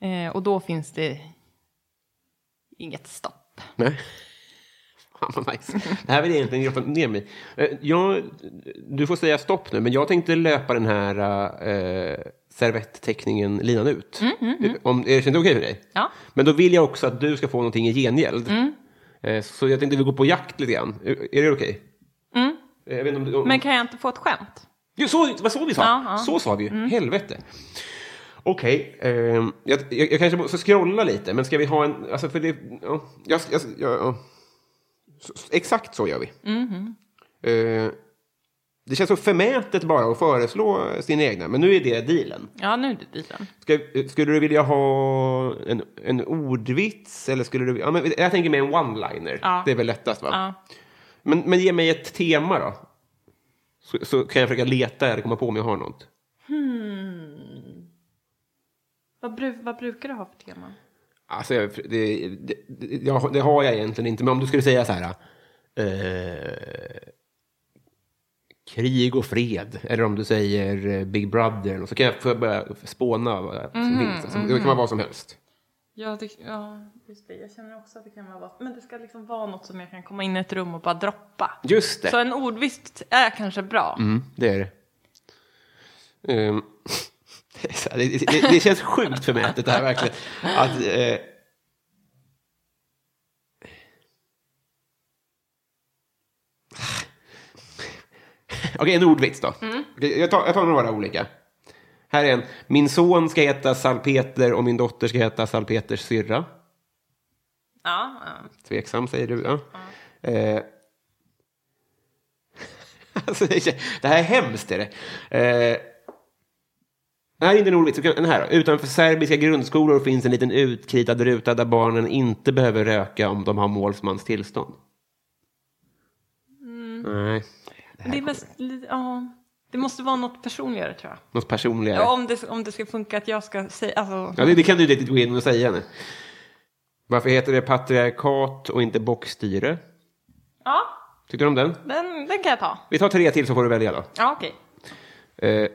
Eh, och då finns det inget stopp. Nej. Fan vad nice. Det här vill jag egentligen grotta ner mig. Eh, jag, Du får säga stopp nu, men jag tänkte löpa den här uh, servettteckningen linan ut. Om, är det okej för dig? Ja. Men då vill jag också att du ska få någonting i gengäld. Eh, så jag tänkte vi går på jakt lite grann. Är, det okej? Mm. Eh, vet inte om, Men kan jag inte få ett skämt? Jo, så, vad så vi sa? Ja, ja. Så sa vi ju. Helvete. Okej, ehm, jag, jag, jag kanske måste scrolla lite, men ska vi ha en... Alltså för det... Ja, jag, jag, jag, ja. Så- Exakt så gör vi. Eh, det känns så förmätet bara att föreslå sina egna, men nu är det dealen. Ja, nu är det dealen. Ska, skulle du vilja ha en, en ordvits? Eller skulle du, ja, men jag tänker mig en one-liner. Ja. Det är väl lättast, va? Ja. Men, men ge mig ett tema då. Så, så kan jag försöka leta eller komma på om jag har något. Hmm. Vad, bru, vad brukar du ha för tema? Alltså, det, det, det, det har jag egentligen inte, men om du skulle säga så här... Eh, krig och fred, eller om du säger eh, Big Brother, så kan jag, jag börja spåna vad som finns. Alltså, Det kan vara vad som helst. Ja, det, ja, just det. Jag känner också att det kan vara vad- Men det ska liksom vara något som jag kan komma in i ett rum och bara droppa. Just det. Så en ordvits är kanske bra. Mm, det är det. Här, det, det, det känns sjukt förmätet det här verkligen. Att, eh, Okej, en ordvits då. Okej, jag, tar, jag tar några olika. Här är en. Min son ska heta Salpeter och min dotter ska heta Salpeters syrra. Ja, ja. Tveksam säger du. Ja. Eh. alltså, det är- det här är hemskt. Är det. Eh. Det här är inte en ordvits. Den här då. Utanför serbiska grundskolor finns en liten utkritad ruta där barnen inte behöver röka om de har målsmans tillstånd. Nej, Det, är mest, ja, det måste vara något personligare tror jag. något personligare. Ja, om, det, om det ska funka att jag ska säga... Alltså, Ja, det, det kan du inte gå in och säga nu. Varför heter det patriarkat och inte bockstyre? ja Tyckte du om den? den, den kan jag ta. Vi tar tre till så får du välja då. Ja, okej. Eh,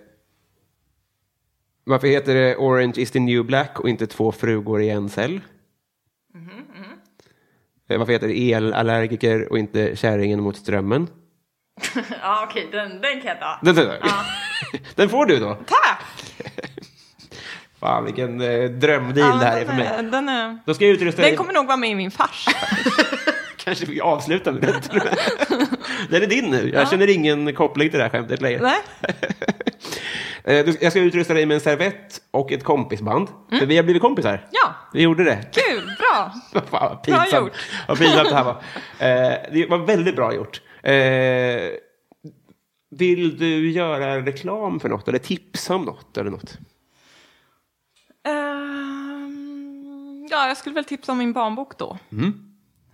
varför heter det Orange is the new black och inte två frugor i en cell? Eh, varför heter det elallergiker och inte kärringen mot strömmen? Ja, okej, den, den kan jag ta. Den, den, den får du då. Tack! Fan, vilken eh, drömdeal det här är för mig. är- Den, är, Då ska jag utrusta den dig. kommer nog vara med i min fars. Kanske vi avslutar med den. den är din nu. Jag känner ingen koppling till det här skämtet längre. Nej? Eh, Jag ska utrusta dig med en servett och ett kompisband. För vi har blivit kompisar. Mm. Ja, Vi gjorde det. kul, bra. Fan, vad pinsamt. Bra gjort. Vad pinsamt det här var. Eh, det var väldigt bra gjort. Eh, vill du göra reklam för något eller tipsa om något eller något? Ehm, ja, jag skulle väl tipsa om min barnbok då.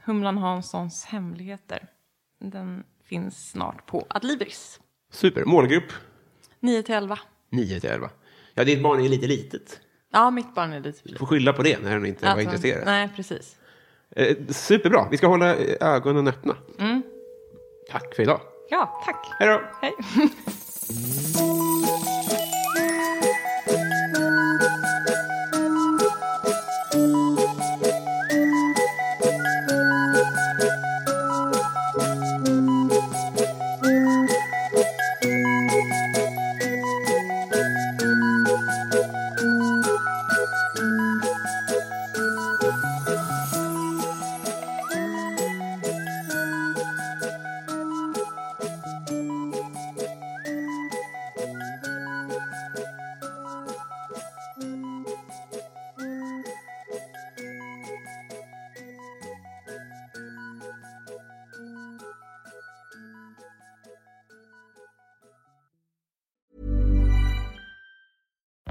Humlan Hanssons hemligheter. Den finns snart på Adlibris. Super. Målgrupp? 9 till 11. 9 till 11. Ja, ditt barn är lite litet. Ja, mitt barn är lite Du får skylla på det när den inte var Alltså, intresserad. Nej, precis. Eh, superbra. Vi ska hålla eh, ögonen öppna. Mm. Tack för idag. Ja, tack. Hej då. Hej.